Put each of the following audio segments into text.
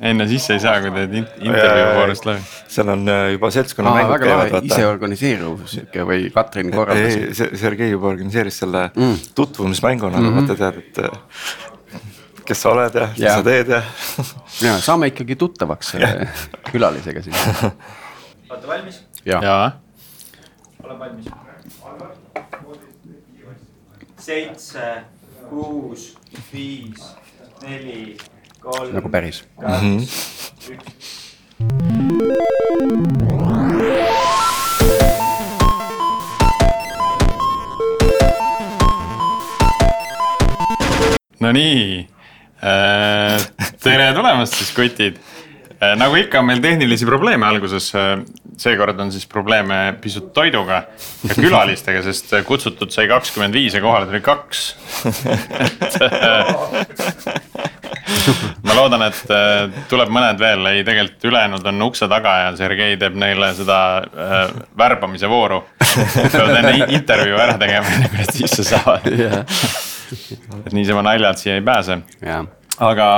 enne sisse ei saa, kui teed intervjuu voorust läbi. seal on äh, juba seltskonna mängud väga lahe, iseorganiseeruv sihuke või Katrin korraldas. Sergei juba organiseeris selle mm. tutvumismänguna mm, -hmm. vaata tead, et äh, kes sa oled ja mis sa teed ja. ja saame ikkagi tuttavaks selle külalisega siin. olete valmis? ja, ja.. olen valmis. seitse, kuus, viis, neli kolm. nagu päris. kaks mm, -hmm. üks. Nonii äh,, tere tulemast siis kotid äh,. nagu ikka on meil tehnilisi probleeme alguses äh,. seekord on siis probleeme pisut toiduga ja külalistega, sest kutsutud sai kakskümmend viis ja kohale tuli kaks et ma loodan, et äh, tuleb mõned veel, ei tegelikult ülejäänud on ukse taga ja Sergei teeb neile seda äh, värbamise vooru. peavad enne intervjuu ära tegema, enne kui nad sisse saavad et niisama naljalt siia ei pääse. aga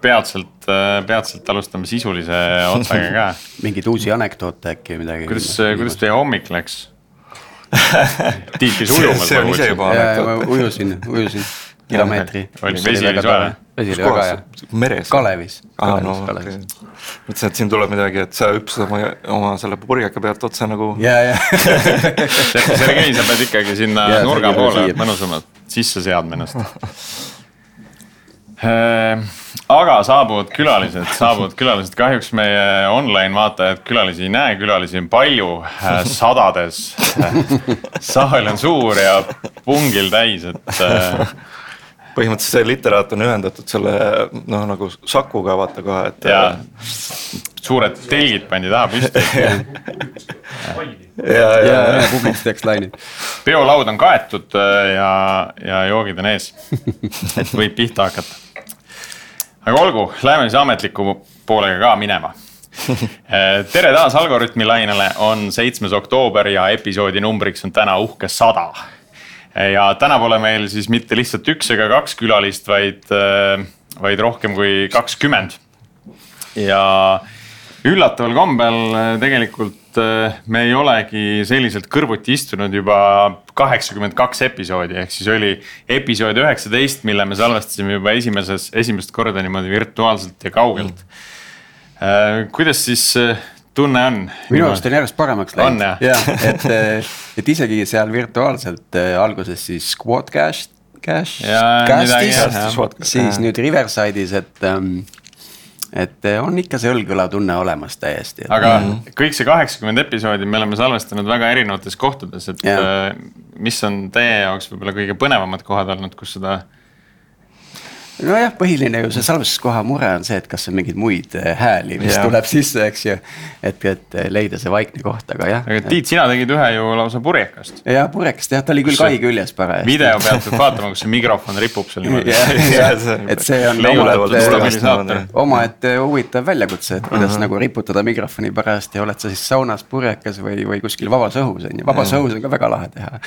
peatselt, äh, peatselt alustame sisulise otsaga ka mingeid uusi anekdoote äkki või midagi? kuidas, kuidas teie hommik läks? Tiit käis ujumas. see on ise juba anekdoot. ujusin, ujusin kilomeetri. oli vesi oli soe? vesi oli väga hea. meres? Kalevis. aa no okei okay., mõtlesin, et siin tuleb midagi, et sa hüppasid oma, oma selle purjeka pealt otse nagu. ja, ja Sergei, sa pead ikkagi sinna ja, nurga poole mõnusamalt sisse seadma ennast äh, aga saabuvad külalised, saabuvad külalised, kahjuks meie online vaatajad külalisi ei näe, külalisi on palju, äh, sadades. saal on suur ja pungil täis, et äh, põhimõtteliselt see literaat on ühendatud selle noh, nagu Sakuga vaata kohe, et. ja suured telgid pandi taha püsti. Ja, ja, ja, ja publikstext lainid. peolaud on kaetud äh, ja, ja joogid on ees, et võib pihta hakata. aga olgu, lähme siis ametliku poolega ka minema. Äh, tere taas Algorütmi lainele, on seitsmes oktoober ja episoodi numbriks on täna uhke sada ja täna pole meil siis mitte lihtsalt üks ega kaks külalist, vaid, äh, vaid rohkem kui kakskümmend. ja üllataval kombel äh, tegelikult äh, me ei olegi selliselt kõrvuti istunud juba kaheksakümmend kaks episoodi, ehk siis oli episood üheksateist, mille me salvestasime juba esimeses, esimest korda niimoodi virtuaalselt ja kaugelt mm.. kuidas siis tunne on? minu arust on järjest paremaks läinud. jah, et, et isegi seal virtuaalselt äh, alguses siis Squadcast, Cash, Castis, siis nüüd Riverside'is, et ähm, et äh, on ikka see õlg-õla tunne olemas täiesti. aga mm -hmm. kõik see kaheksakümmend episoodi me oleme salvestanud väga erinevates kohtades, et ja. Äh, mis on teie jaoks võib-olla kõige põnevamad kohad olnud, kus seda nojah, põhiline ju see salvestuskoha mure on see, et kas on mingeid muid äh, hääli, mis ja. tuleb sisse, eks ju. et, et leida see vaikne koht, aga jah. aga Tiit, sina tegid ühe ju lausa purjekast. ja purjekast jah, ta oli küll kai küljes parajasti. video pealt peab vaatama, kus see mikrofon ripub seal niimoodi. et see on omaette, omaette huvitav väljakutse, et kuidas uh -huh. nagu riputada mikrofoni parajasti, oled sa siis saunas, purjekas või, või kuskil vabas õhus on ju, vabas õhus on ka väga lahe teha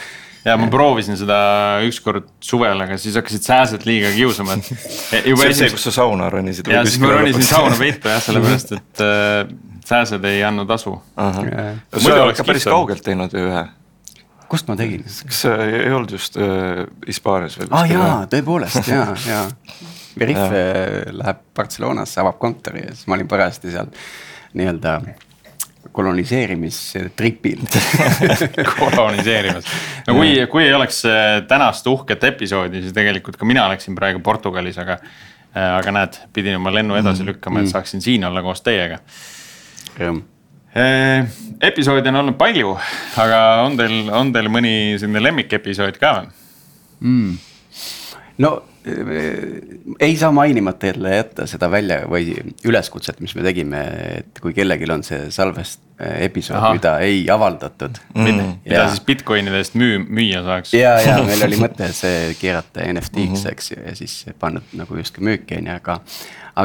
ja ma proovisin seda ükskord suvel, aga siis hakkasid sääsed liiga kiusama, et. see on see, kus sa sauna ronisid. ja siis ma ronisin sauna peitu jah, sellepärast et äh, sääsed ei andnud asu. sa oled ka päris kaugelt teinud ju ühe kust ma tegin? kas see ei olnud just äh, Hispaanias äh, või? aa ah, jaa, tõepoolest ja, ja. Veriff äh, läheb Barcelonasse, avab kontori ja siis ma olin parajasti seal nii-öelda koloniseerimistripil koloniseerimas, no kui, kui ei oleks tänast uhket episoodi, siis tegelikult ka mina oleksin praegu Portugalis, aga. Äh, aga näed, pidin oma lennu edasi mm. lükkama, et mm. saaksin siin olla koos teiega. Äh, episoode on olnud palju, aga on teil, on teil mõni selline lemmikepisood ka või mm.? no ei saa mainimata jälle jätta seda välja või üleskutset, mis me tegime, et kui kellelgi on see salvest äh, episood, mida ei avaldatud mm.. mida siis Bitcoinide eest müü-, müüa saaks. ja, ja meil oli mõte see keerata NFT-ks mm, -hmm. eks ju, ja siis panna nagu justkui müüki on ju, aga.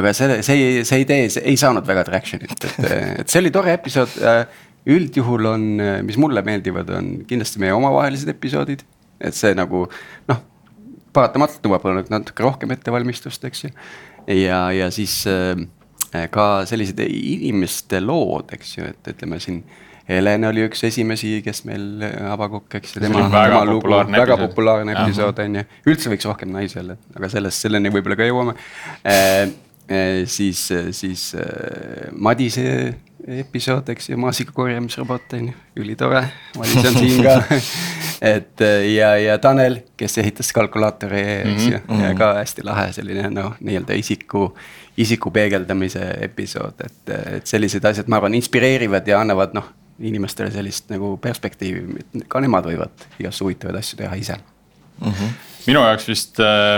aga see, see, see idee see ei saanud väga traction'it, et, et see oli tore episood. Äh, üldjuhul on, mis mulle meeldivad, on kindlasti meie omavahelised episoodid, et see nagu noh paratamatult nõuab natuke rohkem ettevalmistust, eks ju. ja, ja siis äh, ka sellised inimeste lood, eks ju, et ütleme siin. Helen oli üks esimesi, kes meil Abakukk, eks ju, tema, tema lugu, väga populaarne episood on ju. üldse võiks rohkem naisi olla, aga sellest, selleni võib-olla ka jõuame eh,. Eh, siis, siis Madise episood, eks ju, maasika korjamisrobot on ju, ülitore, Madis on siin ka. et eh, ja, ja Tanel, kes ehitas kalkulaatori, eks ju, ja ka hästi lahe selline noh, nii-öelda isiku, isiku peegeldamise episood, et, et sellised asjad, ma arvan, inspireerivad ja annavad noh, inimestele sellist nagu perspektiivi, ka nemad võivad igast huvitavaid asju teha ise minu jaoks vist äh,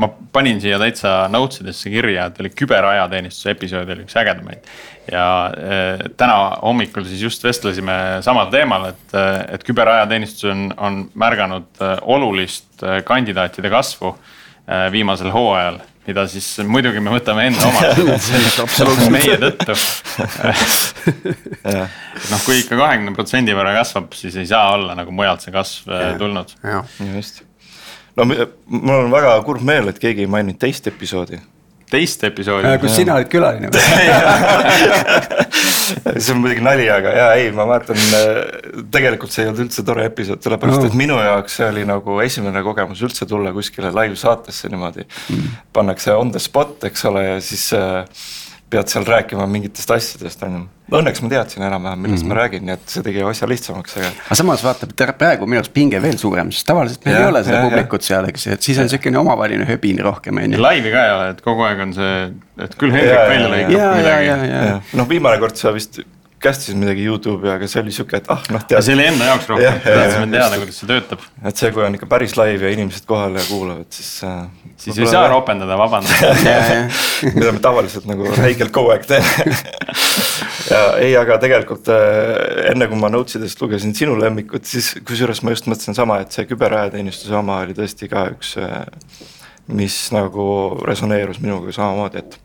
ma panin siia täitsa notes idesse kirja, et oli küberajateenistuse episood oli üks ägedamaid. ja äh, täna hommikul siis just vestlesime samal teemal, et, et küberajateenistus on, on märganud äh, olulist äh, kandidaatide kasvu äh, viimasel hooajal mida siis muidugi me võtame enda absoluutselt meie tõttu. noh, kui ikka kahekümne protsendi võrra kasvab, siis ei saa olla nagu mujalt see kasv äh, tulnud. jah, just. No mul on väga kurb meel, et keegi ei maininud teist episoodi. teist episoodi. kus sina olid külaline see on muidugi nali, aga jaa, ei, ma mäletan, tegelikult see ei olnud üldse tore episood, sellepärast No. et minu jaoks see oli nagu esimene kogemus üldse tulla kuskile live saatesse niimoodi mm.. pannakse on the spot, eks ole, ja siis äh, pead seal rääkima mingitest asjadest, on ju. Õnneks ma teadsin enam-vähem, millest mm. ma räägin, nii et see tegi asja lihtsamaks, aga aga samas vaata, praegu minu arust pinge veel suurem, sest tavaliselt meil Jah, ei ole seda jah. publikut seal, eks ju, et siis on siukene omavaheline höbin rohkem, on ju. laivi ka ei ole, et kogu aeg on see, et küll Hendrik välja lõikab ja, ja, ja, midagi. ja, noh, viimane kord sa vist kästisid midagi Youtube'i, aga see oli sihuke, et ah noh, aga see oli enda jaoks rohkem jah, tahtsime teada, kuidas see töötab. et see, kui on ikka päris live ja inimesed kohal ja kuulavad, siis äh,. siis ei saa. ropendada, vabandada. ja, ja, mida me tavaliselt nagu räigelt kogu aeg teeme. ja ei, aga tegelikult äh, enne kui ma notes idest lugesin sinu lemmikut, siis kusjuures ma just mõtlesin sama, et see küberajateenistuse oma oli tõesti ka üks, mis nagu resoneerus minuga samamoodi, et,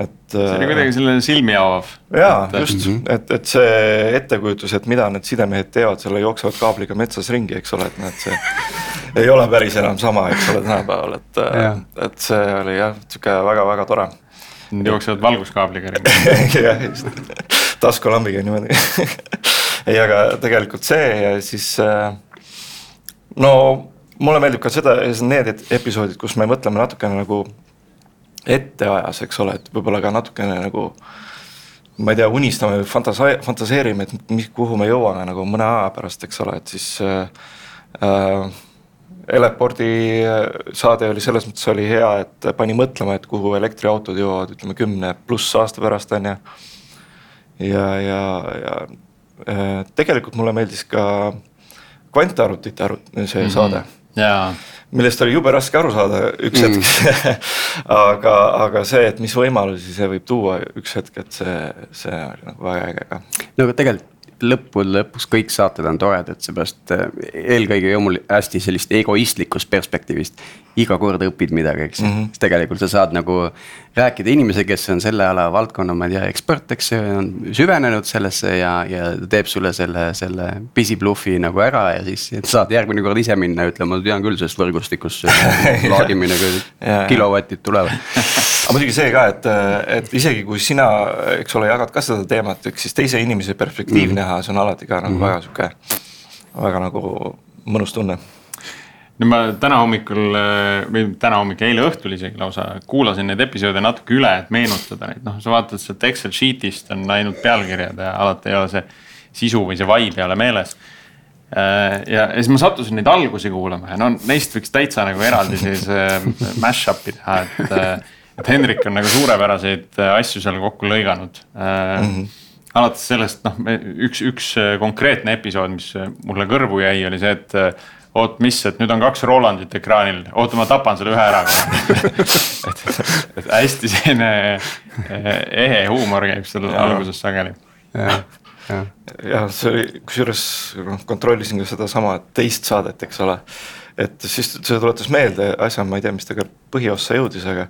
et. see oli kuidagi selline silmi avav. jaa, et- just, et, et see ettekujutus, et mida need sidemehed teevad selle jooksvad kaabliga metsas ringi, eks ole, et näed, see ei ole päris enam sama, eks ole, tänapäeval, et Jah., et see oli jah, sihuke väga-väga tore jooksevad valguskaabliga ringi. jah, just, taskulambiga niimoodi. ei, aga tegelikult see ja siis äh, no mulle meeldib ka seda, need et- episoodid, kus me mõtleme natukene nagu ette ajas, eks ole, et võib-olla ka natukene nagu ma ei tea, unistame või fantasa-, fantaseerime, et mis, kuhu me jõuame nagu mõne aja pärast, eks ole, et siis äh, Eleporti äh, saade oli selles mõttes oli hea, et pani mõtlema, et kuhu elektriautod jõuavad, ütleme kümne pluss aasta pärast on ju. ja, ja, ja äh, tegelikult mulle meeldis ka kvantarvutite arvut-, see mm -hmm. saade jaa, millest oli jube raske aru saada üks hetk aga, aga see, et mis võimalusi see võib tuua üks hetk, et see, see oli nagu väga äge ka. no aga tegelikult lõppude lõpuks kõik saated on toredad, seepärast äh, eelkõige ju mul hästi sellist egoistlikust perspektiivist. iga kord õpid midagi, eks ju mm. -hmm. tegelikult sa saad nagu rääkida inimesega, kes on selle ala valdkonna, ma ei tea, ekspert, eks ju, on süvenenud sellesse ja, ja teeb sulle selle, selle pisibluffi nagu ära ja siis saad järgmine kord ise minna ütlema, ma tean küll sellest võrgustikust, laadimine, kilovatid tulevad. aga muidugi see ka, et, et isegi kui sina, eks ole, jagad ka seda teemat, eks siis teise inimese perspektiivi mm -hmm. näha, see on alati ka nagu mm -hmm. väga sihuke, väga nagu mõnus tunne. no ma täna hommikul äh, või täna hommikul, eile õhtul isegi lausa kuulasin neid episoode natuke üle, et meenutada neid, noh, sa vaatad sealt Excel sheet'ist on ainult pealkirjad ja alati ei ole see sisu või see vibe ei ole meeles. ja, ja siis ma sattusin neid algusi kuulama ja no neist võiks täitsa nagu eraldi sellise mash-up'i teha, et. Et Hendrik on nagu suurepäraseid äh, asju seal kokku lõiganud mm. -hmm. alates sellest noh, üks, üks äh, konkreetne episood, mis mulle kõrvu jäi, oli see, et oot, mis, et nüüd on kaks Rolandit ekraanil, oota, ma tapan selle ühe ära. et, et hästi selline eh, ehe huumor käib seal alguses sageli. jah, jah jah, see oli, kusjuures noh, kontrollisin ka sedasama teist saadet, eks ole. et siis see tuletas meelde asja, ma ei tea, mis ta ka põhiossa jõudis, aga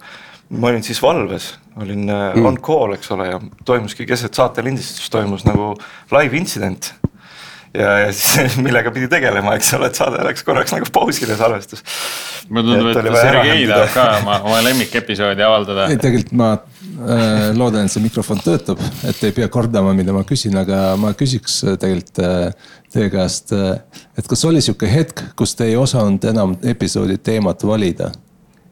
ma olin siis valves, olin mm. on call, eks ole, ja toimuski keset saate lindistust toimus nagu live intsident. ja, ja siis millega pidi tegelema, eks ole, et saade läks korraks nagu pausile salvestus. mulle tundub, Et et Sergei tahab ka oma, oma lemmikepisoodi avaldada ei, tegelikult ma äh, loodan, et see mikrofon töötab, et ei pea kordama, mida ma küsin, aga ma küsiks äh, tegelikult äh, teie käest äh,. et kas oli sihuke hetk, kus te ei osanud enam episoodi teemat valida?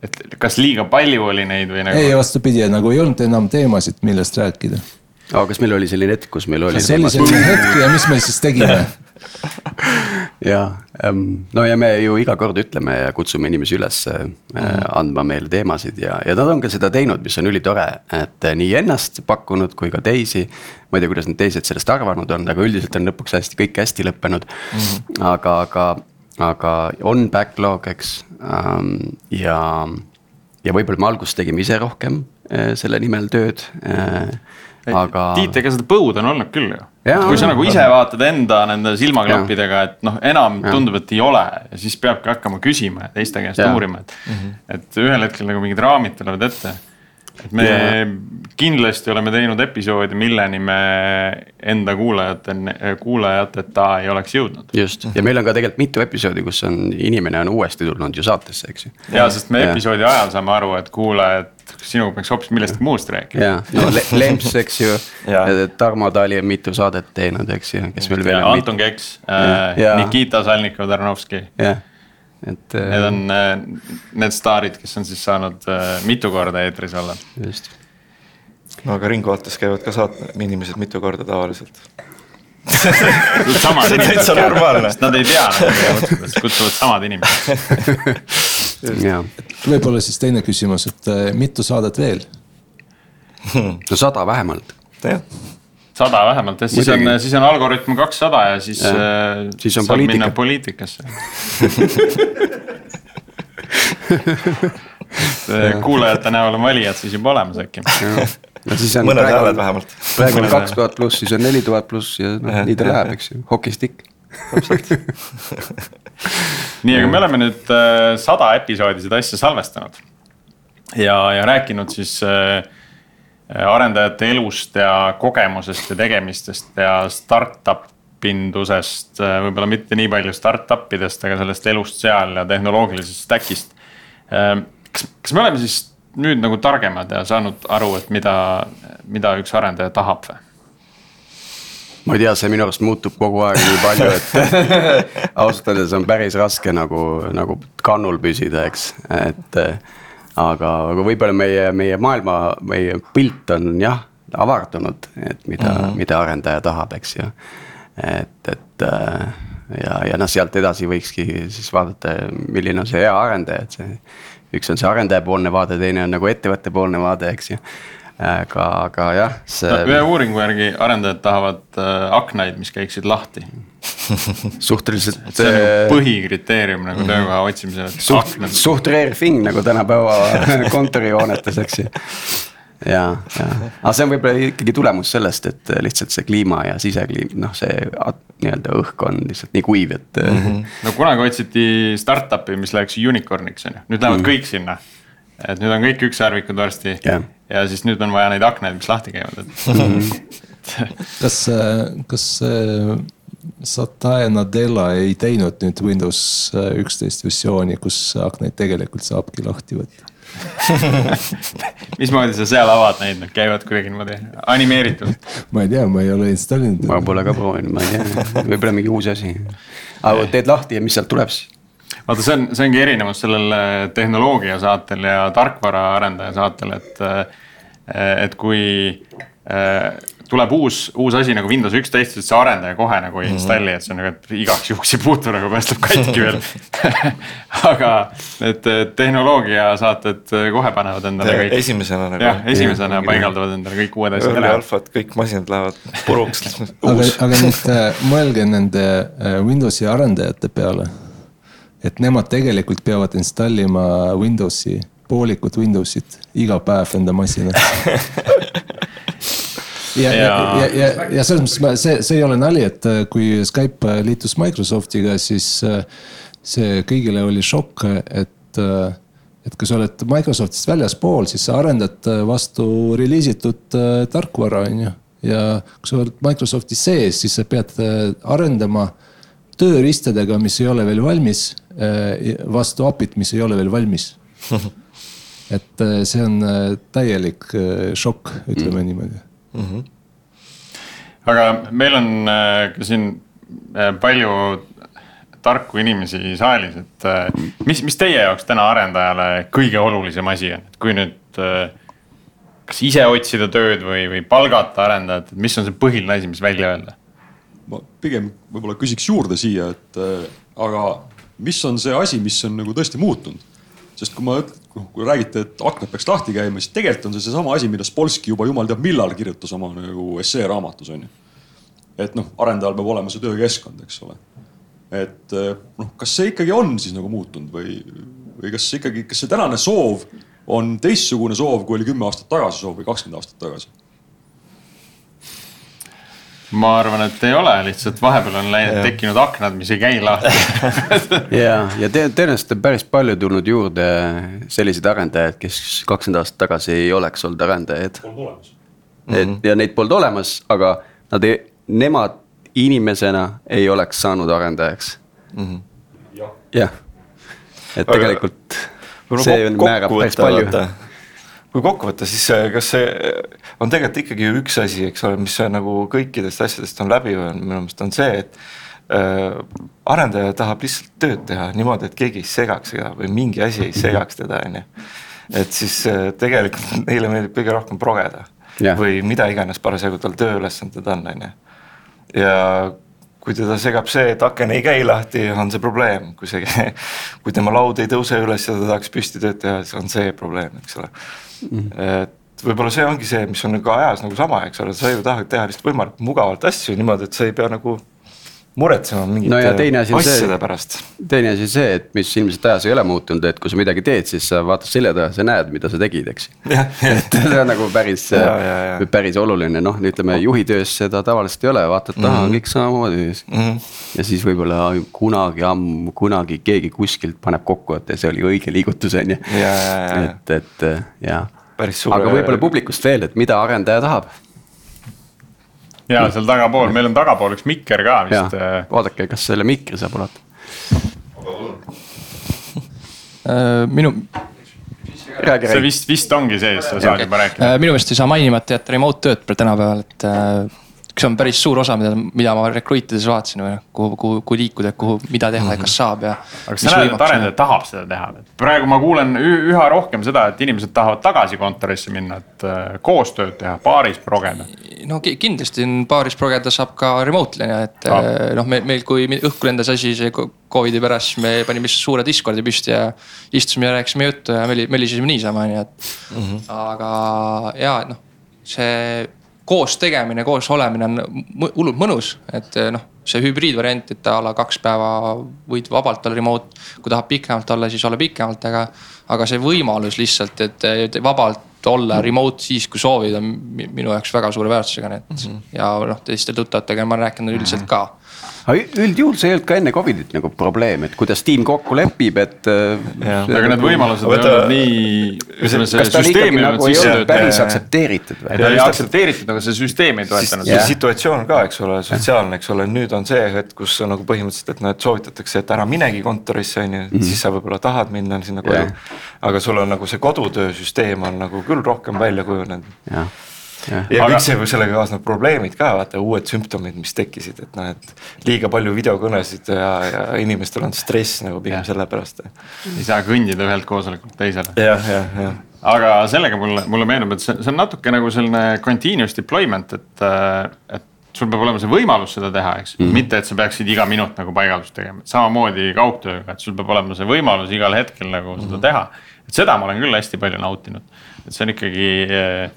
Et kas liiga palju oli neid või nagu ei, vastupidi, nagu ei olnud enam teemasid, millest rääkida. aga kas meil oli selline hetk, kus meil oli selline hetk ja mis me siis tegime? ja, no ja me ju iga kord ütleme ja kutsume inimesi üles äh, Mhm. andma meile teemasid ja, ja nad on ka seda teinud, mis on ülitore, et äh, nii ennast pakkunud kui ka teisi. ma ei tea, kuidas need teised sellest arvanud on, aga üldiselt on lõpuks hästi, kõik hästi lõppenud mm. -hmm. aga, aga, aga on backlog, eks ähm, ja, ja võib-olla me alguses tegime ise rohkem äh, selle nimel tööd äh,. aga. Tiit, ega seda põud on olnud küll ju. Kui sa nagu ise vaatad enda nende silmaklappidega, et noh, enam Jaa. tundub, et ei ole ja siis peabki hakkama küsima ja teiste käest Jaa. uurima, et. et ühel hetkel nagu mingid raamid tulevad ette. Me Jaa. kindlasti oleme teinud episoodi, milleni me enda kuulajate, kuulajateta ei oleks jõudnud. just ja meil on ka tegelikult mitu episoodi, kus on inimene on uuesti tulnud ju saatesse, eks ju. ja sest me Jaa. episoodi ajal saame aru, et kuulajad, sinuga peaks hoopis millestki muust rääkima. ja no Le Lemps, eks ju Tarmo Tali on mitu saadet teinud, eks ju, kes meil veel ja on. Anton Keks äh,, Nikita Salnikov-Tarnovski jah, et. Need on äh, need staarid, kes on siis saanud äh, mitu korda eetris olla. just, no aga Ringvaates käivad ka saate inimesed mitu korda tavaliselt. samad See on täitsa inimesed, normaalne. nad ei tea kutsuvad samad inimesed. ja võib-olla siis teine küsimus, et äh, mitu saadet veel? no sada vähemalt, jah, sada vähemalt jah, siis on Muidugi., siis on Algorütm kakssada ja siis äh, Siis on poliitika. poliitikasse. kuulajate näol on valijad siis juba olemas äkki. no siis on mõned hääled vähemalt. praegu on kaks tuhat pluss, siis on neli tuhat pluss ja noh, nii ta läheb, eks ju, hokistikk. nii, aga me oleme nüüd äh, sada episoodi seda asja salvestanud. ja, ja rääkinud siis äh, arendajate elust ja kogemusest ja tegemistest ja startup indusest, võib-olla mitte nii palju startup idest, aga sellest elust seal ja tehnoloogilisest stack'ist. kas, kas me oleme siis nüüd nagu targemad ja saanud aru, et mida, mida üks arendaja tahab või? ma ei tea, see minu arust muutub kogu aeg nii palju, et ausalt öeldes on päris raske nagu, nagu kannul püsida, eks, et. aga, aga võib-olla meie, meie maailma, meie pilt on jah avardunud, et mida mm, -hmm. mida arendaja tahab, eks ju. et, et äh, ja, ja noh, sealt edasi võikski siis vaadata, milline on see hea arendaja, et see. üks on see arendajapoolne vaade, teine on nagu ettevõttepoolne vaade, eks ju. aga, aga jah, see no, ühe uuringu järgi arendajad tahavad äh, aknaid, mis käiksid lahti. suhteliselt. see on nagu põhikriteerium nagu töökoha otsimisel, et suht aknad,. suht rare thing nagu tänapäeva kontorihoonetes, eks ju. ja, ja, aga see on võib-olla ikkagi tulemus sellest, et lihtsalt see kliima ja sisekliim, noh, see nii-öelda õhk on lihtsalt nii kuiv, et mm. -hmm. no kunagi otsiti startup'i, mis läheks unicorn'iks on ju, nüüd lähevad kõik sinna. Et nüüd on kõik ükssarvikud varsti Jah. ja siis nüüd on vaja neid aknaid, mis lahti käivad, et kas, kas äh, Satya Nadella ei teinud nüüd Windows äh, üksteist versiooni, kus aknaid tegelikult saabki lahti võtta? mismoodi sa seal avad neid, nad käivad kuidagi niimoodi animeeritult. ma ei tea, ma ei ole installinud. ma pole ka proovinud, ma ei tea, võib-olla mingi uus asi. aga teed lahti ja mis sealt tuleb siis? vaata, see on, see ongi erinevus sellel äh, tehnoloogia saatel ja tarkvaraarendaja saatel, et. et kui äh, tuleb uus, uus asi nagu Windows üksteist, siis see arendaja kohe nagu ei installi, et see on nagu, et igaks juhuks ei puutu nagu päästab katki veel. aga need äh, tehnoloogia saated äh, kohe panevad endale kõik. esimesena nagu. jah, esimesena paigaldavad endale kõik uued asjad üle. alfad, kõik masinad lähevad puruks, aga uus,. aga nüüd äh, mõelge nende äh, Windowsi arendajate peale. Et nemad tegelikult peavad installima Windowsi, poolikut Windowsit iga päev enda masinal. ja, ja, ja, ja, ja, selles mõttes ma, see, see ei ole nali, et äh, kui Skype äh, liitus Microsoftiga, siis äh, see kõigile oli šokk, et äh, et kui sa oled Microsoftist väljaspool, siis sa arendad äh, vastu reliisitud äh, tarkvara, on ju. ja kui sa oled Microsofti sees, siis sa pead äh, arendama tööriistadega, mis ei ole veel valmis, vastu API-t, mis ei ole veel valmis et see on täielik šokk, ütleme mm. niimoodi mm. -hmm. aga meil on ka siin palju tarku inimesi saalis, et mis, mis teie jaoks täna arendajale kõige olulisem asi on, et kui nüüd kas ise otsida tööd või, või palgata arendajat, et mis on see põhiline asi, mis välja öelda? Ma pigem võib-olla küsiks juurde siia, et äh, aga mis on see asi, mis on nagu tõesti muutunud? sest kui ma, kui räägite, et aknad peaks lahti käima, siis tegelikult on see seesama asi, mida Spolsky juba jumal teab millal kirjutas oma nagu esseeraamatus on ju. et noh, arendajal peab olema see töökeskkond, eks ole. et äh, noh, kas see ikkagi on siis nagu muutunud või, või kas ikkagi, kas see tänane soov on teistsugune soov, kui oli kümme aastat tagasi soov või kakskümmend aastat tagasi? Ma arvan, et ei ole, lihtsalt vahepeal on läinud, tekkinud aknad, mis ei käi lahti. Ja, ja te, tõenäoliselt on päris palju tulnud juurde selliseid arendajaid, kes kakskümmend aastat tagasi ei oleks olnud arendajad. Et ja neid polnud olemas, aga nad ei, nemad inimesena ei oleks saanud arendajaks. Mm -hmm.. jah, et aga... tegelikult see on, määrab päris palju kui kokku võtta, siis kas see on tegelikult ikkagi ju üks asi, eks ole, mis nagu kõikidest asjadest on läbi öelnud, minu meelest on see, et äh, arendaja tahab lihtsalt tööd teha niimoodi, et keegi ei segaks teda või mingi asi ei segaks teda, on ju. et siis äh, tegelikult neile meeldib kõige rohkem progeda ja. või mida iganes parasjagu tal tööülesanded on, on ju. ja kui teda segab see, et aken ei käi lahti, on see probleem, kui see, kui tema laud ei tõuse üles ja ta tahaks püsti tööd teha, siis on see probleem, eks ole. Et võib-olla see ongi see, mis on nagu ajas nagu sama, eks ole, sa ju tahad teha lihtsalt võimalikult mugavalt asju niimoodi, et sa ei pea nagu muretsema mingite no asjade pärast. teine asi see, et mis ilmselt ajas ei ole muutunud, et kui sa midagi teed, siis sa vaatad selja taha, sa näed, mida sa tegid, eks et see on nagu päris, päris oluline, noh, ütleme juhitöös seda tavaliselt ei ole, vaatad taha mm, -hmm. on kõik samamoodi mm. -hmm. ja siis võib-olla kunagi ammu, kunagi keegi kuskilt paneb kokku, et see oli õige liigutus, on ju. et, et jah. aga võib-olla publikust veel, et mida arendaja tahab ja seal tagapool, meil on tagapool üks mikker ka vist. Äh, vaadake, kas selle mikri saab ulata. Äh, minu. see vist, vist ongi sees, sa saad juba rääkida. Äh, minu meelest ei saa mainimata jätta remote tööd tänapäeval, et see on päris suur osa, mida, mida ma recruit ides vaatasin noh, kuhu, kuhu, kuhu liikuda, kuhu, mida teha ja kas saab ja. aga kas sa näed, et arendaja tahab seda teha? praegu ma kuulen üha rohkem seda, et inimesed tahavad tagasi kontorisse minna, et äh, koostööd teha, baaris progeda. no kindlasti baaris progeda saab ka remotely on et ah. noh, meil, meil kui õhku lendas asi see Covidi pärast, me panime suure Discordi püsti ja istusime ja rääkisime juttu ja mölisesime niisama on ju, et mm. -hmm. aga ja noh, see koos tegemine, koos olemine on hullult mõnus, et eh, noh, see hübriidvariant, et a la kaks päeva võid vabalt olla remote. kui tahab pikemalt olla, siis olla pikemalt, aga, aga see võimalus lihtsalt, et vabalt olla remote siis, kui soovid, on minu jaoks väga suure väärtusega, nii et mm. -hmm. ja noh, teiste tuttavatega ma rääkinud üldiselt ka aga üldjuhul see ei olnud ka enne Covidit nagu probleem, et kuidas tiim kokku lepib, et. Äh, aga need võimalused ei olnud nii, ütleme see süsteem ei olnud sisse töötatud. päris aktsepteeritud või? ei aktsepteeritud, aga see süsteem ei toetanud. see situatsioon ka, eks ole, sotsiaalne, eks ole, nüüd on see hetk, kus nagu põhimõtteliselt, et noh, et soovitatakse, et ära minegi kontorisse, on ju, mhm. siis sa võib-olla tahad minna sinna koju. aga sul on nagu see kodutöösüsteem on nagu küll rohkem välja kujunenud ja, ja aga... kõik see, sellega kaasnevad probleemid ka, vaata uued sümptomid, mis tekkisid, et noh, et liiga palju videokõnesid ja, ja inimestel on stress nagu pigem selle pärast. ei saa kõndida ühelt koosolekult teisele. jah, jah, jah aga sellega mulle, mulle meenub, et see, see on natuke nagu selline continuous deployment, et, et sul peab olema see võimalus seda teha, eks mm, -hmm. mitte et sa peaksid iga minut nagu paigaldust tegema, samamoodi kaugtööga, et sul peab olema see võimalus igal hetkel nagu mm -hmm. seda mhm. teha. et seda ma olen küll hästi palju nautinud, et see on ikkagi eh,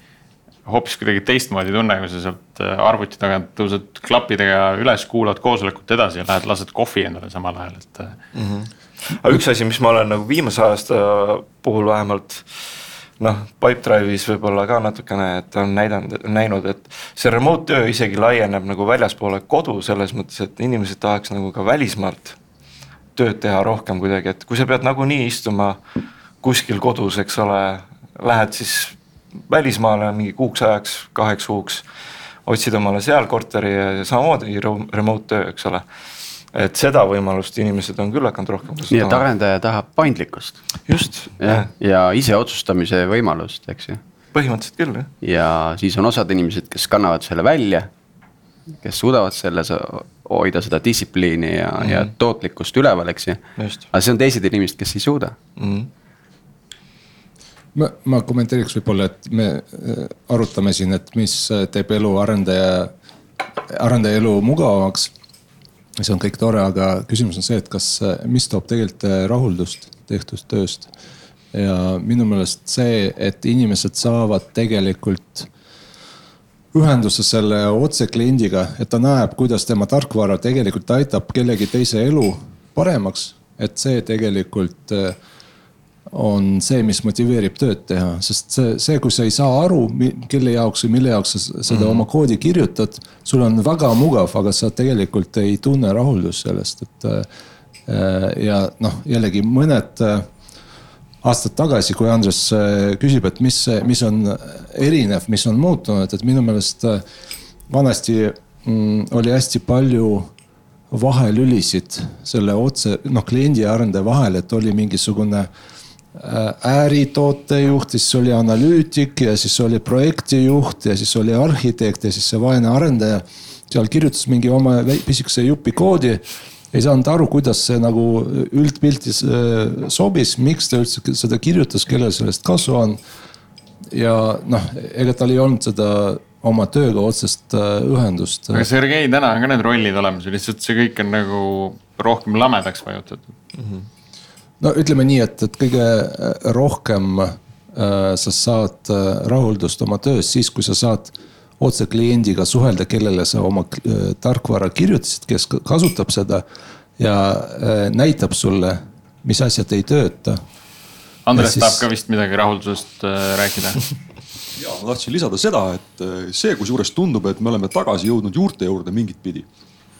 hoopis kuidagi teistmoodi tunne, kui sa sealt äh, arvuti tagant tõused klappidega üles, kuulad koosolekut edasi ja lähed lased kohvi endale samal ajal, et mm. -hmm. aga üks asi, mis ma olen nagu viimase aasta puhul vähemalt noh, Pipedrive'is võib-olla ka natukene, et on näidanud, näinud, et see remote töö isegi laieneb nagu väljaspoole kodu selles mõttes, et inimesed tahaks nagu ka välismaalt tööd teha rohkem kuidagi, et kui sa pead nagunii istuma kuskil kodus, eks ole, lähed siis välismaale mingi kuuks ajaks, kaheks kuuks. otsid omale seal korteri ja samamoodi remote töö, eks ole. et seda võimalust inimesed on küll hakanud rohkem nii et arendaja tahab paindlikkust just, jah, ja iseotsustamise võimalust, eks ju. põhimõtteliselt küll jah. ja siis on osad inimesed, kes kannavad selle välja. kes suudavad selles hoida seda distsipliini ja mm, -hmm. ja tootlikkust üleval, eks ju. Aga siis on teised inimesed, kes ei suuda. mm.. ma, ma kommenteeriks võib-olla, et me äh, arutame siin, et mis äh, teeb elu arendaja, arendaja elu mugavamaks. see on kõik tore, aga küsimus on see, et kas, mis toob tegelikult äh, rahuldust tehtud tööst. ja minu meelest see, et inimesed saavad tegelikult ühenduse selle otse kliendiga, et ta näeb, kuidas tema tarkvara tegelikult aitab kellegi teise elu paremaks. et see tegelikult äh, on see, mis motiveerib tööd teha, sest see, see, kui sa ei saa aru, kelle jaoks või mille jaoks sa seda mm -hmm. oma koodi kirjutad. sul on väga mugav, aga sa tegelikult ei tunne rahuldust sellest, et äh, ja noh, jällegi mõned äh, aastad tagasi, kui Andres äh, küsib, et mis, mis on erinev, mis on muutunud, et minu meelest vanasti mm, oli hästi palju vahelülisid selle otse, noh kliendi ja arendaja vahel, et oli mingisugune äh, ääritootejuht, siis oli analüütik ja siis oli projektijuht ja siis oli arhitekt ja siis see vaene arendaja. seal kirjutas mingi oma pisikese jupi koodi ei saanud aru, kuidas see nagu üldpiltis äh, sobis, miks ta üldse seda kirjutas, kellel sellest kasu on. ja noh, ega tal ei olnud seda oma tööga otsest äh, ühendust. aga Sergei, täna on ka need rollid olemas ja lihtsalt see kõik on nagu rohkem lamedaks vajutatud. No ütleme nii, et, et kõige äh, rohkem äh, sa saad äh, rahuldust oma töös siis, kui sa saad otse kliendiga suhelda, kellele sa oma äh, tarkvara kirjutasid, kes ka- kasutab seda ja äh, näitab sulle, mis asjad ei tööta. Andres Ja siis- tahab ka vist midagi rahuldusest äh, rääkida. ja ma tahtsin lisada seda, et see, kusjuures tundub, et me oleme tagasi jõudnud juurte juurde mingit pidi.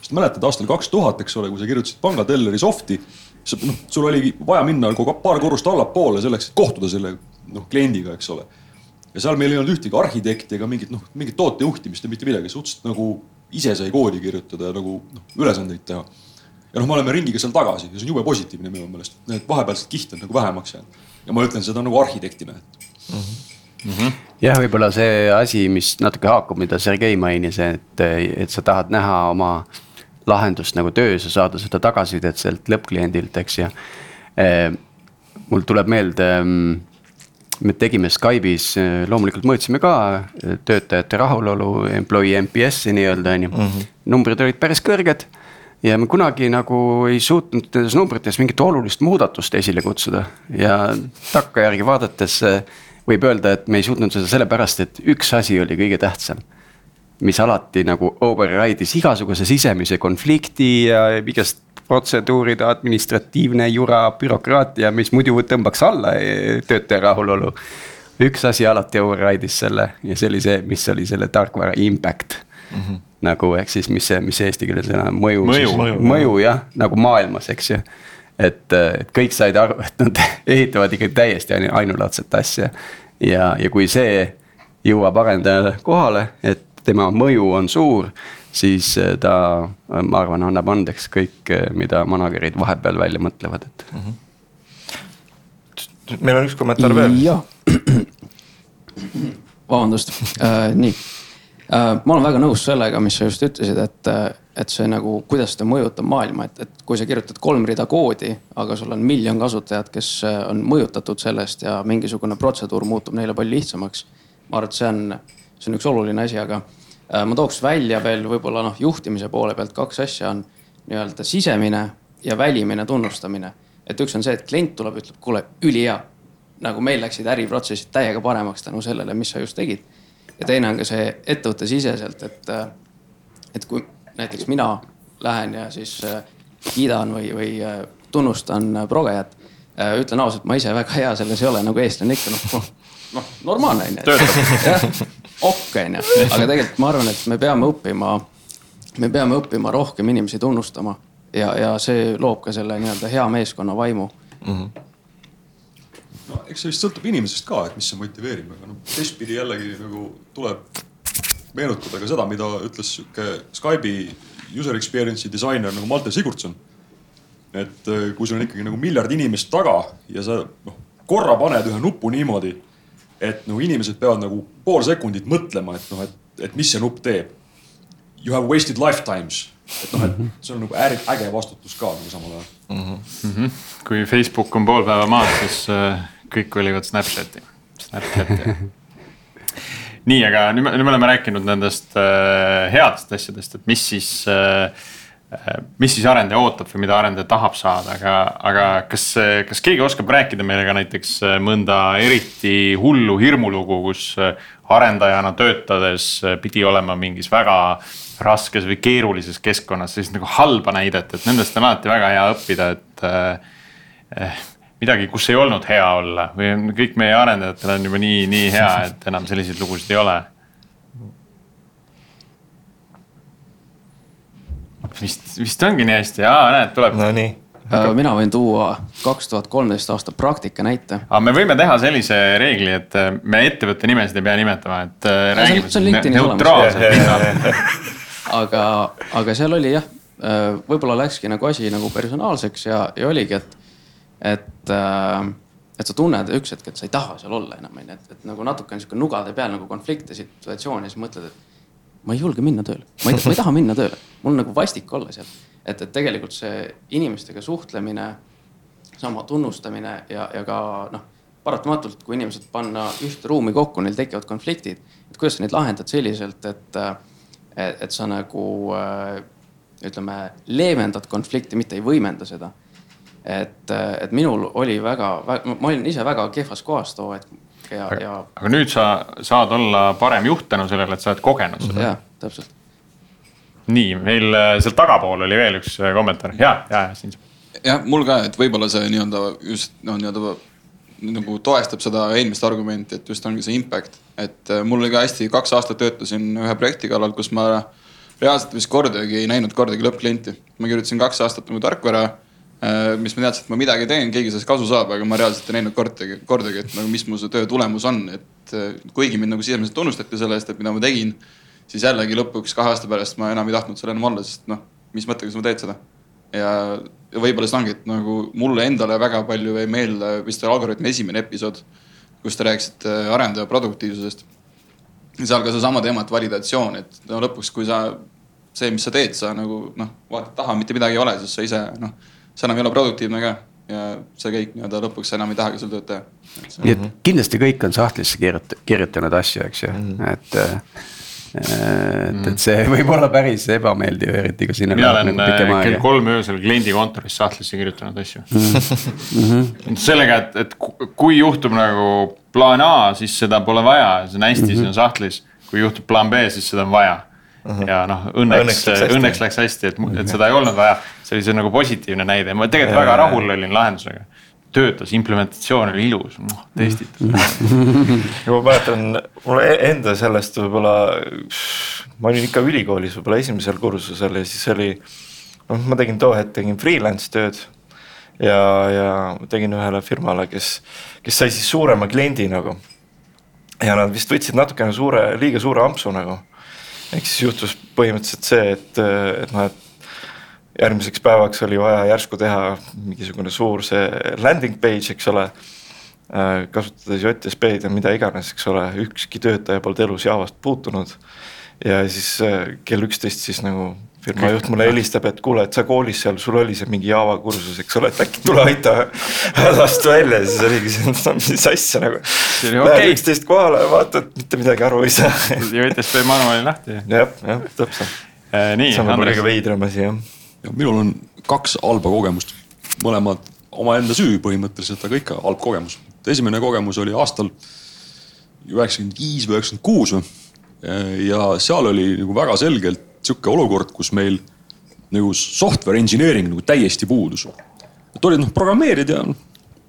sest mäletad aastal kaks tuhat, eks ole, kui sa kirjutasid pangatelleri soft'i, noh, sul oligi vaja minna nagu paar korrust allapoole selleks, et kohtuda selle noh kliendiga, eks ole. ja seal meil ei olnud ühtegi arhitekti ega mingit noh, mingit tootejuhtimist ja mitte midagi, suhteliselt nagu ise sai koodi kirjutada ja nagu noh, ülesandeid teha. ja noh, me oleme ringiga seal tagasi ja see on jube positiivne minu meelest, need vahepealsed kihte on nagu vähemaks jäänud. ja ma ütlen seda nagu arhitektina, et jah, võib-olla see asi, mis natuke haakub, mida Sergei mainis, et, et sa tahad näha oma lahendust nagu töös ja saada seda tagasisidet sealt lõppkliendilt, eks ju. mul tuleb meelde, me tegime Skype'is, loomulikult mõõtsime ka eh, töötajate rahulolu, employee NPS-i nii-öelda on ju. numbrid olid päris kõrged ja me kunagi nagu ei suutnud nendes numbrites mingit olulist muudatust esile kutsuda ja takkajärgi vaadates eh, võib öelda, et me ei suutnud seda sellepärast, et üks asi oli kõige tähtsam. Mis alati nagu override'is igasuguse sisemise konflikti ja igast protseduuride administratiivne jura, bürokraatia, mis muidu tõmbaks alla eh, töötaja rahulolu. üks asi alati override'is selle ja see oli see, mis oli selle tarkvara impact mm. -hmm. nagu ehk siis, mis see, mis see eesti keeles sõna mõju, Mõju. Mõju. mõju jah, nagu maailmas, eks ju et, et kõik said aru, et nad ehitavad ikka täiesti ainu- ainulaadset asja. ja, ja kui see jõuab arendajale kohale, et tema mõju on suur, siis eh, ta, ma arvan, annab andeks kõik, mida manager'id vahepeal välja mõtlevad, et. meil on üks kommentaar veel. vabandust äh,, nii äh,. ma olen väga nõus sellega, mis sa just ütlesid, et, et see nagu, kuidas ta mõjutab maailma, et, et kui sa kirjutad kolm rida koodi, aga sul on miljon kasutajat, kes äh, on mõjutatud sellest ja mingisugune protseduur muutub neile palju lihtsamaks. ma arvan, et see on, see on üks oluline asi, aga äh, ma tooks välja veel võib-olla noh, juhtimise poole pealt kaks asja on nii-öelda sisemine ja välimine tunnustamine. et üks on see, et klient tuleb, ütleb, kuule, ülihea nagu meil läksid äriprotsessid täiega paremaks tänu sellele, mis sa just tegid. ja teine on ka see ettevõttesiseselt, et, et kui näiteks mina lähen ja siis äh, kiidan või, või äh, tunnustan äh, progejat. ütlen ausalt, ma ise väga hea selles ei ole, nagu eestlane ikka noh, noh normaalne on ju. okk on ju, aga tegelikult ma arvan, et me peame õppima, me peame õppima rohkem inimesi tunnustama ja, ja see loob ka selle nii-öelda hea meeskonna vaimu. No eks see vist sõltub inimesest ka, et mis see motiveerib, aga noh, teistpidi jällegi nagu tuleb meenutada ka seda, mida ütles sihuke Skype'i user experience'i disainer nagu Malte Sigurdsson. et äh, kui sul on ikkagi nagu miljard inimest taga ja sa noh, korra paned ühe nupu niimoodi, et nagu inimesed peavad nagu pool sekundit mõtlema, et noh, et, et mis see nupp teeb. You have wasted lifetimes, et noh, et see on nagu äri, äge vastutus ka nagu samal ajal mm. -hmm. kui Facebook on pool päeva maas, siis äh, kõik kolivad Snapchati, Snapchati nii, aga nüüd me, nüüd me oleme rääkinud nendest äh, headest asjadest, et mis siis äh,, mis siis arendaja ootab või mida arendaja tahab saada, aga, aga kas, kas keegi oskab rääkida meile ka näiteks äh, mõnda eriti hullu hirmulugu, kus äh, arendajana töötades äh, pidi olema mingis väga raskes või keerulises keskkonnas, sellist nagu halba näidet, et nendest on alati väga hea õppida, et äh, midagi, kus ei olnud hea olla või on kõik meie arendajatel on juba nii, nii hea, et enam selliseid lugusid ei ole. Vist, vist ongi nii hästi, aa näed, tuleb. Nonii Äh, mina võin tuua kaks tuhat kolmteist aasta praktika näite. aga me võime teha sellise reegli, et äh, me ettevõtte nimesid ei pea nimetama, et äh, see on- räägime see on neutraalselt pinnal. aga, aga seal oli jah, võib-olla läkski nagu asi nagu personaalseks ja, ja oligi, et, et, et sa tunned üks hetk, et sa ei taha seal olla enam, onju, et, et nagu natuke on sihuke nugade peal nagu konflikte situatsioon ja siis mõtled, et ma ei julge minna tööle, ma ei, taha minna tööle, mul nagu vastik olla seal. et, et tegelikult see inimestega suhtlemine, sama tunnustamine ja, ja ka noh, paratamatult, kui inimesed panna ühte ruumi kokku, neil tekivad konfliktid. et kuidas sa neid lahendad selliselt, et, et, et sa nagu ütleme, leevendad konflikti, mitte ei võimenda seda. et, et minul oli väga, väga, ma olin ise väga kehvas kohas too hetk ja, ja. aga nüüd sa saad olla parem juht tänu sellele, et sa oled kogenud seda. jah, täpselt. nii, meil äh, seal tagapool oli veel üks äh, kommentaar ja, ja, ja siin. jah, mul ka, et võib-olla see nii-öelda just no nii-öelda nagu toestab seda eelmist argumenti, et just ongi see impact. et äh, mul oli ka hästi, kaks aastat töötasin ühe projekti kallal, kus ma reaalselt vist kordagi ei näinud kordagi lõppklienti. ma kirjutasin kaks aastat nagu tarkvara mis ma teadsin, et ma midagi teen, keegi sellest kasu saab, aga ma reaalselt ei näinud kordagi, kordagi, et nagu mis mu see töö tulemus on, et äh, kuigi mind nagu sisemiselt tunnustati selle eest, et mida ma tegin. siis jällegi lõpuks kahe aasta pärast ma enam ei tahtnud seal enam olla, sest noh, mis mõttega sa teed seda. ja, võib-olla see ongi, et nagu mulle endale väga palju jäi meelde vist Algorütmi esimene episood, kus te rääkisite arendaja produktiivsusest. seal ka seesama teema, et validatsioon, et no lõpuks, kui sa, see, mis sa teed, sa nagu noh, vaatad taha, mitte midagi ei ole, siis sa ise noh see enam ei ole produktiivne ka ja see kõik nii-öelda lõpuks enam ei tahagi seal tööd teha. nii et kindlasti kõik on sahtlisse kirjut-, kirjutanud asju, eks ju mm, -hmm. et et, et see võib olla päris ebameeldiv, eriti kui sinna. mina olen nagu kell kolm öösel kliendi kontoris sahtlisse kirjutanud asju mm. -hmm. sellega, et, et kui juhtub nagu plaan A, siis seda pole vaja, see on hästi mm, -hmm. see on sahtlis. kui juhtub plaan B, siis seda on vaja. Ja noh, õnneks, õnneks läks hästi, õnneks läks hästi, et, et seda ei olnud vaja. see oli see nagu positiivne näide, ma tegelikult väga rahul olin lahendusega. töötas, implementatsioon oli ilus, noh testitud. ma mäletan, mul enda sellest võib-olla, ma olin ikka ülikoolis võib-olla esimesel kursusel ja siis oli. noh, ma tegin too hetk tegin freelance tööd ja, ja tegin ühele firmale, kes, kes sai siis suurema kliendi nagu. ja nad vist võtsid natukene suure, liiga suure ampsu nagu ehk siis juhtus põhimõtteliselt see, et, et noh, et järgmiseks päevaks oli vaja järsku teha mingisugune suur see landing page, eks ole. kasutades JSP-d ja mida iganes, eks ole, ükski töötaja polnud elus Javast puutunud. ja siis kell üksteist siis nagu firma juht mulle helistab, et kuule, et sa koolis seal, sul oli see mingi Java kursus, eks ole, et äkki tule aita hädast välja ja siis oligi see, no mis asja nagu. Lähed üksteist kohale, vaatad, mitte midagi aru ei saa. JTSP manuaali lahti. jah, jah, täpselt äh,. nii, kõige veidram asi jah. ja minul on kaks halba kogemust, mõlemad omaenda süü põhimõtteliselt, aga ikka halb kogemus. esimene kogemus oli aastal üheksakümmend viis või üheksakümmend kuus või. ja seal oli nagu väga selgelt sihuke olukord, kus meil nagu software engineering nagu täiesti puudus. et olid noh programmeerijad ja noh,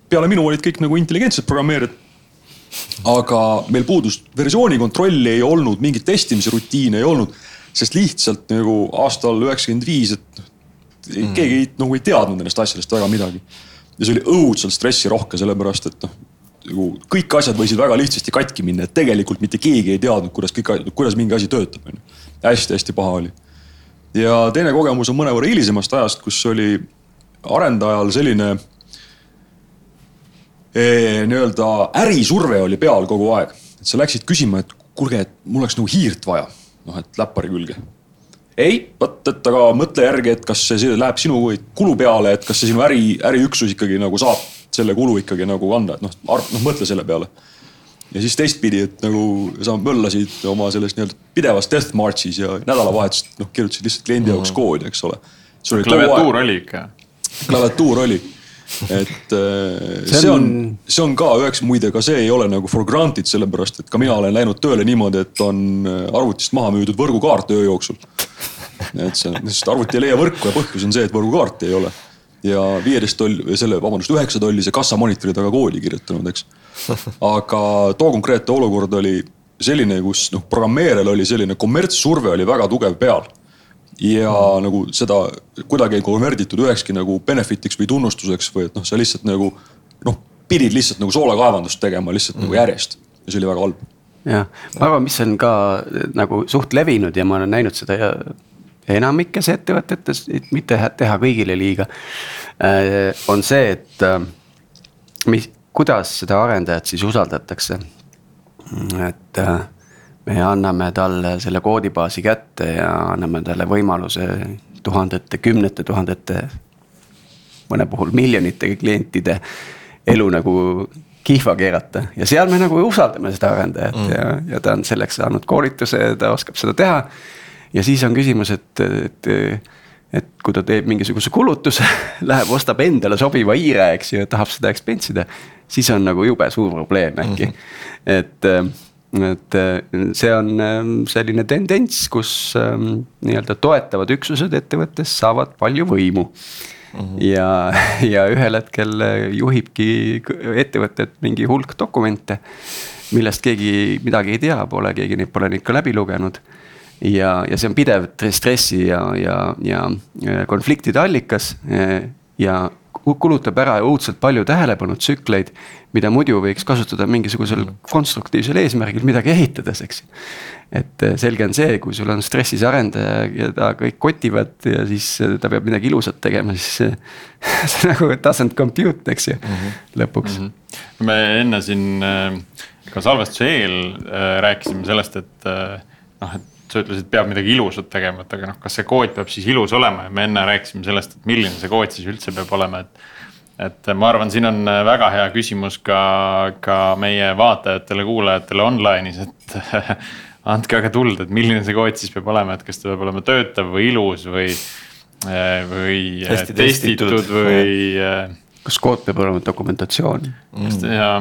peale minu olid kõik nagu intelligentsed programmeerijad. aga meil puudus versiooni kontrolli, ei olnud mingit testimise rutiine ei olnud, sest lihtsalt nagu aastal üheksakümmend viis, et mm. keegi ei, nagu ei teadnud nendest asjadest väga midagi. ja see oli õudselt stressirohke, sellepärast et noh, nagu kõik asjad võisid väga lihtsasti katki minna, et tegelikult mitte keegi ei teadnud, kuidas kõik, kuidas mingi asi töötab, on ju. Hästi-hästi paha oli. ja teine kogemus on mõnevõrra hilisemast ajast, kus oli arendajal selline eh, nii-öelda ärisurve oli peal kogu aeg. et sa läksid küsima, et kuulge, et mul oleks nagu hiirt vaja, noh et läppari külge ei, vot, et aga mõtle järgi, et kas see läheb sinu kulu peale, et kas see sinu äri, äriüksus ikkagi nagu saab selle kulu ikkagi nagu kanda, et noh, noh mõtle selle peale. Ja siis teistpidi, et nagu sa möllasid oma selles nii-öelda pidevas death march'is ja nädalavahetust noh, kirjutasid lihtsalt kliendi jaoks mm -hmm. koodi, eks ole. klaviatuur oli ikka. klaviatuur oli et äh, see on, see on ka üheks, muide ka see ei ole nagu for granted, sellepärast et ka mina olen läinud tööle niimoodi, et on äh, arvutist maha müüdud võrgukaart öö jooksul. et see, sest arvuti ei leia võrku ja põhjus on see, et võrgukaarti ei ole ja viieteist tolli selle, vabandust, üheksa tollise kassamonitori taga koodi kirjutanud, eks. aga too konkreetne olukord oli selline, kus noh, programmeerijal oli selline kommertssurve oli väga tugev peal. ja mm. nagu seda kuidagi ei konverditud ühekski nagu benefit'iks või tunnustuseks või et noh, sa lihtsalt nagu noh, pidid lihtsalt nagu soolekaevandust tegema lihtsalt mm. nagu järjest ja see oli väga halb jah, ma arvan, mis on ka nagu suht levinud ja ma olen näinud seda enamikes ettevõtetes, et mitte teha kõigile liiga. Äh, on see, et äh, mis, kuidas seda arendajat siis usaldatakse. et äh, me anname talle selle koodibaasi kätte ja anname talle võimaluse tuhandete, kümnete tuhandete, mõne puhul miljonite klientide elu nagu kihva keerata ja seal me nagu usaldame seda arendajat mm. ja, ja ta on selleks saanud koolituse, ta oskab seda teha ja siis on küsimus, et, et, et kui ta teeb mingisuguse kulutuse, läheb, ostab endale sobiva hiire, eks ju, tahab seda expense ida. siis on nagu jube suur probleem äkki mm, -hmm. et et see on ähm, selline tendents, kus ähm, nii-öelda toetavad üksused ettevõttes saavad palju võimu mm. -hmm. ja, ja ühel hetkel juhibki ettevõtet mingi hulk dokumente, millest keegi midagi ei tea, pole keegi neid pole neid ka läbi lugenud ja, ja see on pidev stressi ja, ja, ja konfliktide allikas. ja kulutab ära õudselt palju tähelepanutsükleid, mida muidu võiks kasutada mingisugusel konstruktiivsel eesmärgil midagi ehitades, eks. et selge on see, kui sul on stressis arendaja ja ta kõik kotivad ja siis ta peab midagi ilusat tegema, siis see, see nagu doesn't compute, eks ju mm, -hmm. lõpuks mm. -hmm. me enne siin ka salvestuse eel rääkisime sellest, et noh, et sa ütlesid, peab midagi ilusat tegema, et aga noh, kas see kood peab siis ilus olema ja me enne rääkisime sellest, et milline see kood siis üldse peab olema, et. et ma arvan, siin on väga hea küsimus ka, ka meie vaatajatele-kuulajatele online'is, et andke aga tuld, et milline see kood siis peab olema, et kas ta peab olema töötav või ilus või, või Hästi testitud, testitud või. kas kood peab olema dokumentatsioon mm.? jaa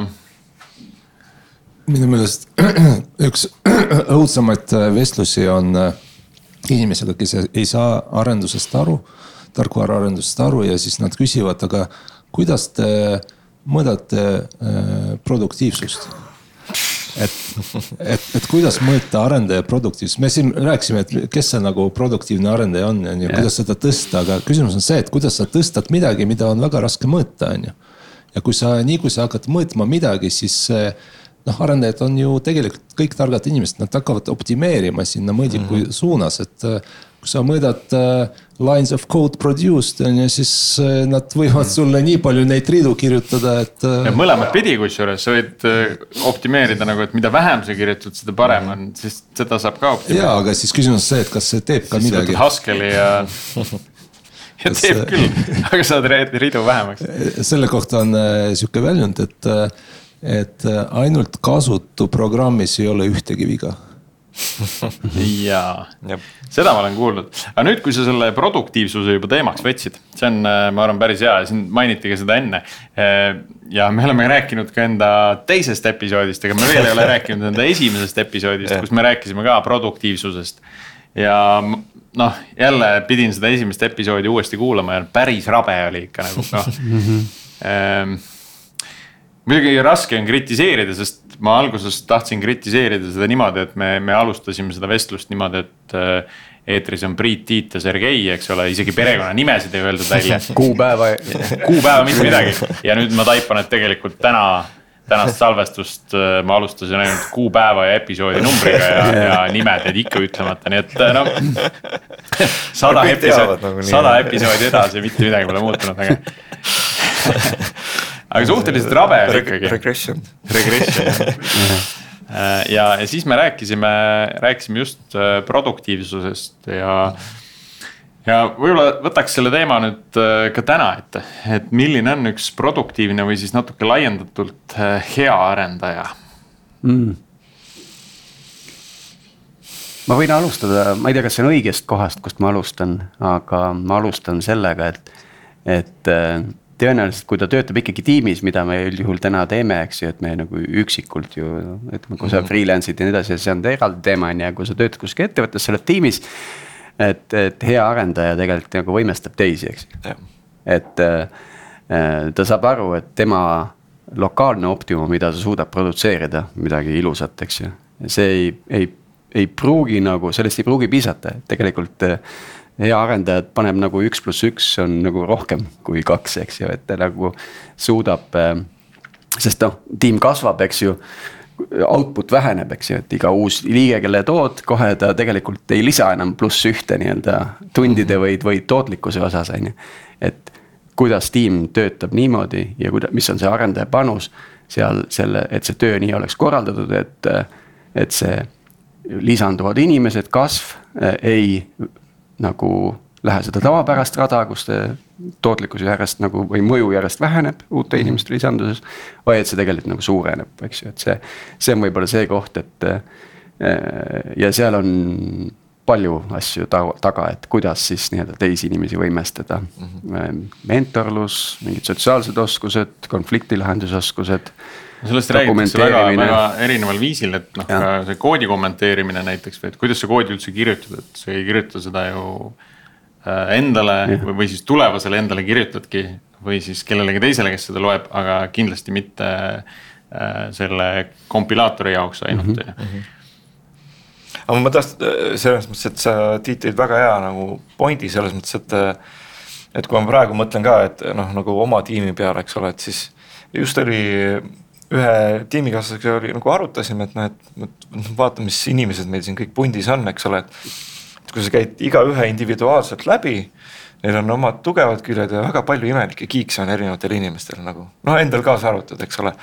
minu meelest üks õudsemaid äh, vestlusi on äh, inimesega, kes ei saa arendusest aru, tarkvaraarendusest aru ja siis nad küsivad, aga kuidas te mõõdate äh, produktiivsust? et, et, et kuidas mõõta arendaja produktiivsust, me siin rääkisime, et kes see nagu produktiivne arendaja on, on ju, kuidas seda tõsta, aga küsimus on see, et kuidas sa tõstad midagi, mida on väga raske mõõta, on ju. ja kui sa, nii kui sa hakkad mõõtma midagi, siis noh, arendajad on ju tegelikult kõik targad inimesed, nad hakkavad optimeerima sinna mõõdiku mm -hmm. suunas, et äh, kui sa mõõdad uh, lines of code produced on ju, siis uh, nad võivad sulle nii palju neid riidu kirjutada, et mõlemat pidi, kusjuures sa võid optimeerida nagu, et mida vähem sa kirjutad, seda parem on, sest seda saab ka optimeerida. ja, aga siis küsimus on see, et kas see teeb ka siis midagi. Haskell'i ja ja teeb küll, aga saad ridu vähemaks. selle kohta on sihuke väljund, et et äh, ainult kasutu programmis ei ole ühtegi viga. Jaa, seda ma olen kuulnud, aga nüüd, kui sa selle produktiivsuse juba teemaks võtsid, see on, äh, ma arvan, päris hea ja siin mainiti ka seda enne. Äh, ja me oleme rääkinud ka enda teisest episoodist, aga me veel ei ole rääkinud enda esimesest episoodist, kus me rääkisime ka produktiivsusest. ja noh, jälle pidin seda esimest episoodi uuesti kuulama ja päris rabe oli ikka nagu noh ehm, muidugi raske on kritiseerida, sest ma alguses tahtsin kritiseerida seda niimoodi, et me, me alustasime seda vestlust niimoodi, et äh, eetris on Priit, Tiit ja Sergei, eks ole, isegi perekonnanimesid ei öeldud välja. kuupäeva kuupäeva, mitte midagi ja nüüd ma taipan, et tegelikult täna tänast salvestust äh, ma alustasin ainult kuupäeva ja episoodi numbriga ja, ja nimed jäid ikka ütlemata, nii et noh. sada episoodi, nagunii. sada episoodi edasi, mitte midagi pole muutunud, aga aga suhteliselt rabe oli ikkagi. Regression. Regression jah. ja, ja siis me rääkisime, rääkisime just äh, produktiivsusest ja. ja võib-olla võtaks selle teema nüüd äh, ka täna ette, et milline on üks produktiivne või siis natuke laiendatult äh, hea arendaja mm. ma võin alustada, ma ei tea, kas see on õigest kohast, kust ma alustan, aga ma alustan sellega, et, et äh, tõenäoliselt, kui ta töötab ikkagi tiimis, mida me üldjuhul täna teeme, eks ju, et me nagu üksikult ju. et kui sa freelance'id ja nii edasi, see on eraldi teema on ju, kui sa töötad kuskil ettevõttes, sa oled tiimis. et, et hea arendaja tegelikult nagu võimestab teisi, eks ju. et äh, ta saab aru, et tema lokaalne optimum, mida ta suudab produtseerida, midagi ilusat, eks ju. see ei, ei, ei pruugi nagu, sellest ei pruugi piisata, et tegelikult äh, hea arendaja paneb nagu üks pluss üks on nagu rohkem kui kaks, eks ju, et ta nagu suudab. sest noh, tiim kasvab, eks ju. Output väheneb, eks ju, et iga uus liige, kelle tood, kohe ta tegelikult ei lisa enam pluss ühte nii-öelda tundide või, või tootlikkuse osas, on ju. et kuidas tiim töötab niimoodi ja kuida-, mis on see arendaja panus seal selle, et see töö nii oleks korraldatud, et, et see lisanduvad inimesed, kasv ei nagu lähe seda tavapärast rada, kus tootlikkus järjest nagu või mõju järjest väheneb uute inimeste lisanduses. vaid et see tegelikult nagu suureneb, eks ju, et see, see on võib-olla see koht, et. ja seal on palju asju taga, et kuidas siis nii-öelda teisi inimesi võimestada mm. -hmm. mentorlus, mingid sotsiaalsed oskused, konfliktilahendusoskused sellest räägitakse väga, väga erineval viisil, et noh, ka see koodi kommenteerimine näiteks või et kuidas sa koodi üldse kirjutad, et sa ei kirjuta seda ju äh, endale ja. või, või siis tulevasele endale kirjutadki. või siis kellelegi teisele, kes seda loeb, aga kindlasti mitte äh, selle kompilaatori jaoks ainult mm. -hmm aga ma tahtsin äh, selles mõttes, et sa Tiit tõid väga hea nagu pointi selles mõttes, et. et kui ma praegu mõtlen ka, et noh, nagu oma tiimi peale, eks ole, et siis just oli ühe tiimikaaslasega oli nagu arutasime, et noh, et vaata, mis inimesed meil siin kõik pundis on, eks ole, et. et kui sa käid igaühe individuaalselt läbi, neil on omad tugevad küljed ja väga palju imelikke kiikse on erinevatel inimestel nagu, noh endal kaasa arvatud, eks ole.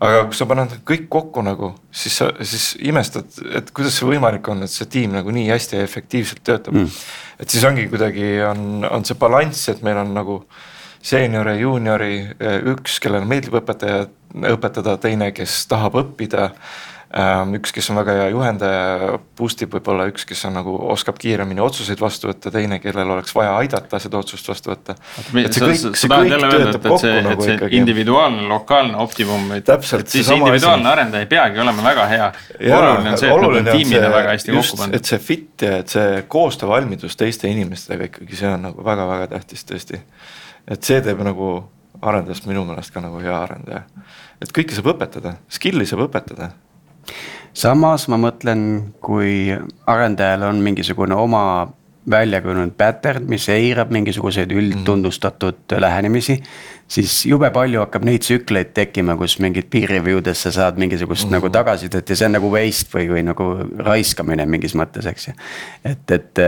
aga kui sa paned kõik kokku nagu, siis sa, siis imestad, et kuidas see võimalik on, et see tiim nagu nii hästi ja efektiivselt töötab mm.. et siis ongi kuidagi on, on see balanss, et meil on nagu seeniori, juuniori, üks, kellele meeldib õpetaja, õpetada, teine, kes tahab õppida. Ähm, üks, kes on väga hea juhendaja, boost ib võib-olla üks, kes on nagu oskab kiiremini otsuseid vastu võtta, teine, kellel oleks vaja aidata seda otsust vastu võtta. nagu individuaalne, lokaalne optimum, et, et siis individuaalne arendaja ei peagi olema väga hea. oluline on see, et nad on tiimina väga hästi kokku pandud. et see fit ja et see koostöövalmidus teiste inimestega ikkagi, see on nagu väga-väga tähtis tõesti et see teeb nagu arendajast minu meelest ka nagu hea arendaja. et kõike saab õpetada, skill'i saab õpetada. samas ma mõtlen, kui arendajal on mingisugune oma välja kujunenud pattern, mis eirab mingisuguseid üldtunnustatud mm. lähenemisi. siis jube palju hakkab neid tsükleid tekkima, kus mingid peer review des sa saad mingisugust mm. nagu tagasisidet ja see on nagu waste või, või nagu raiskamine mingis mõttes, eks ju. et, et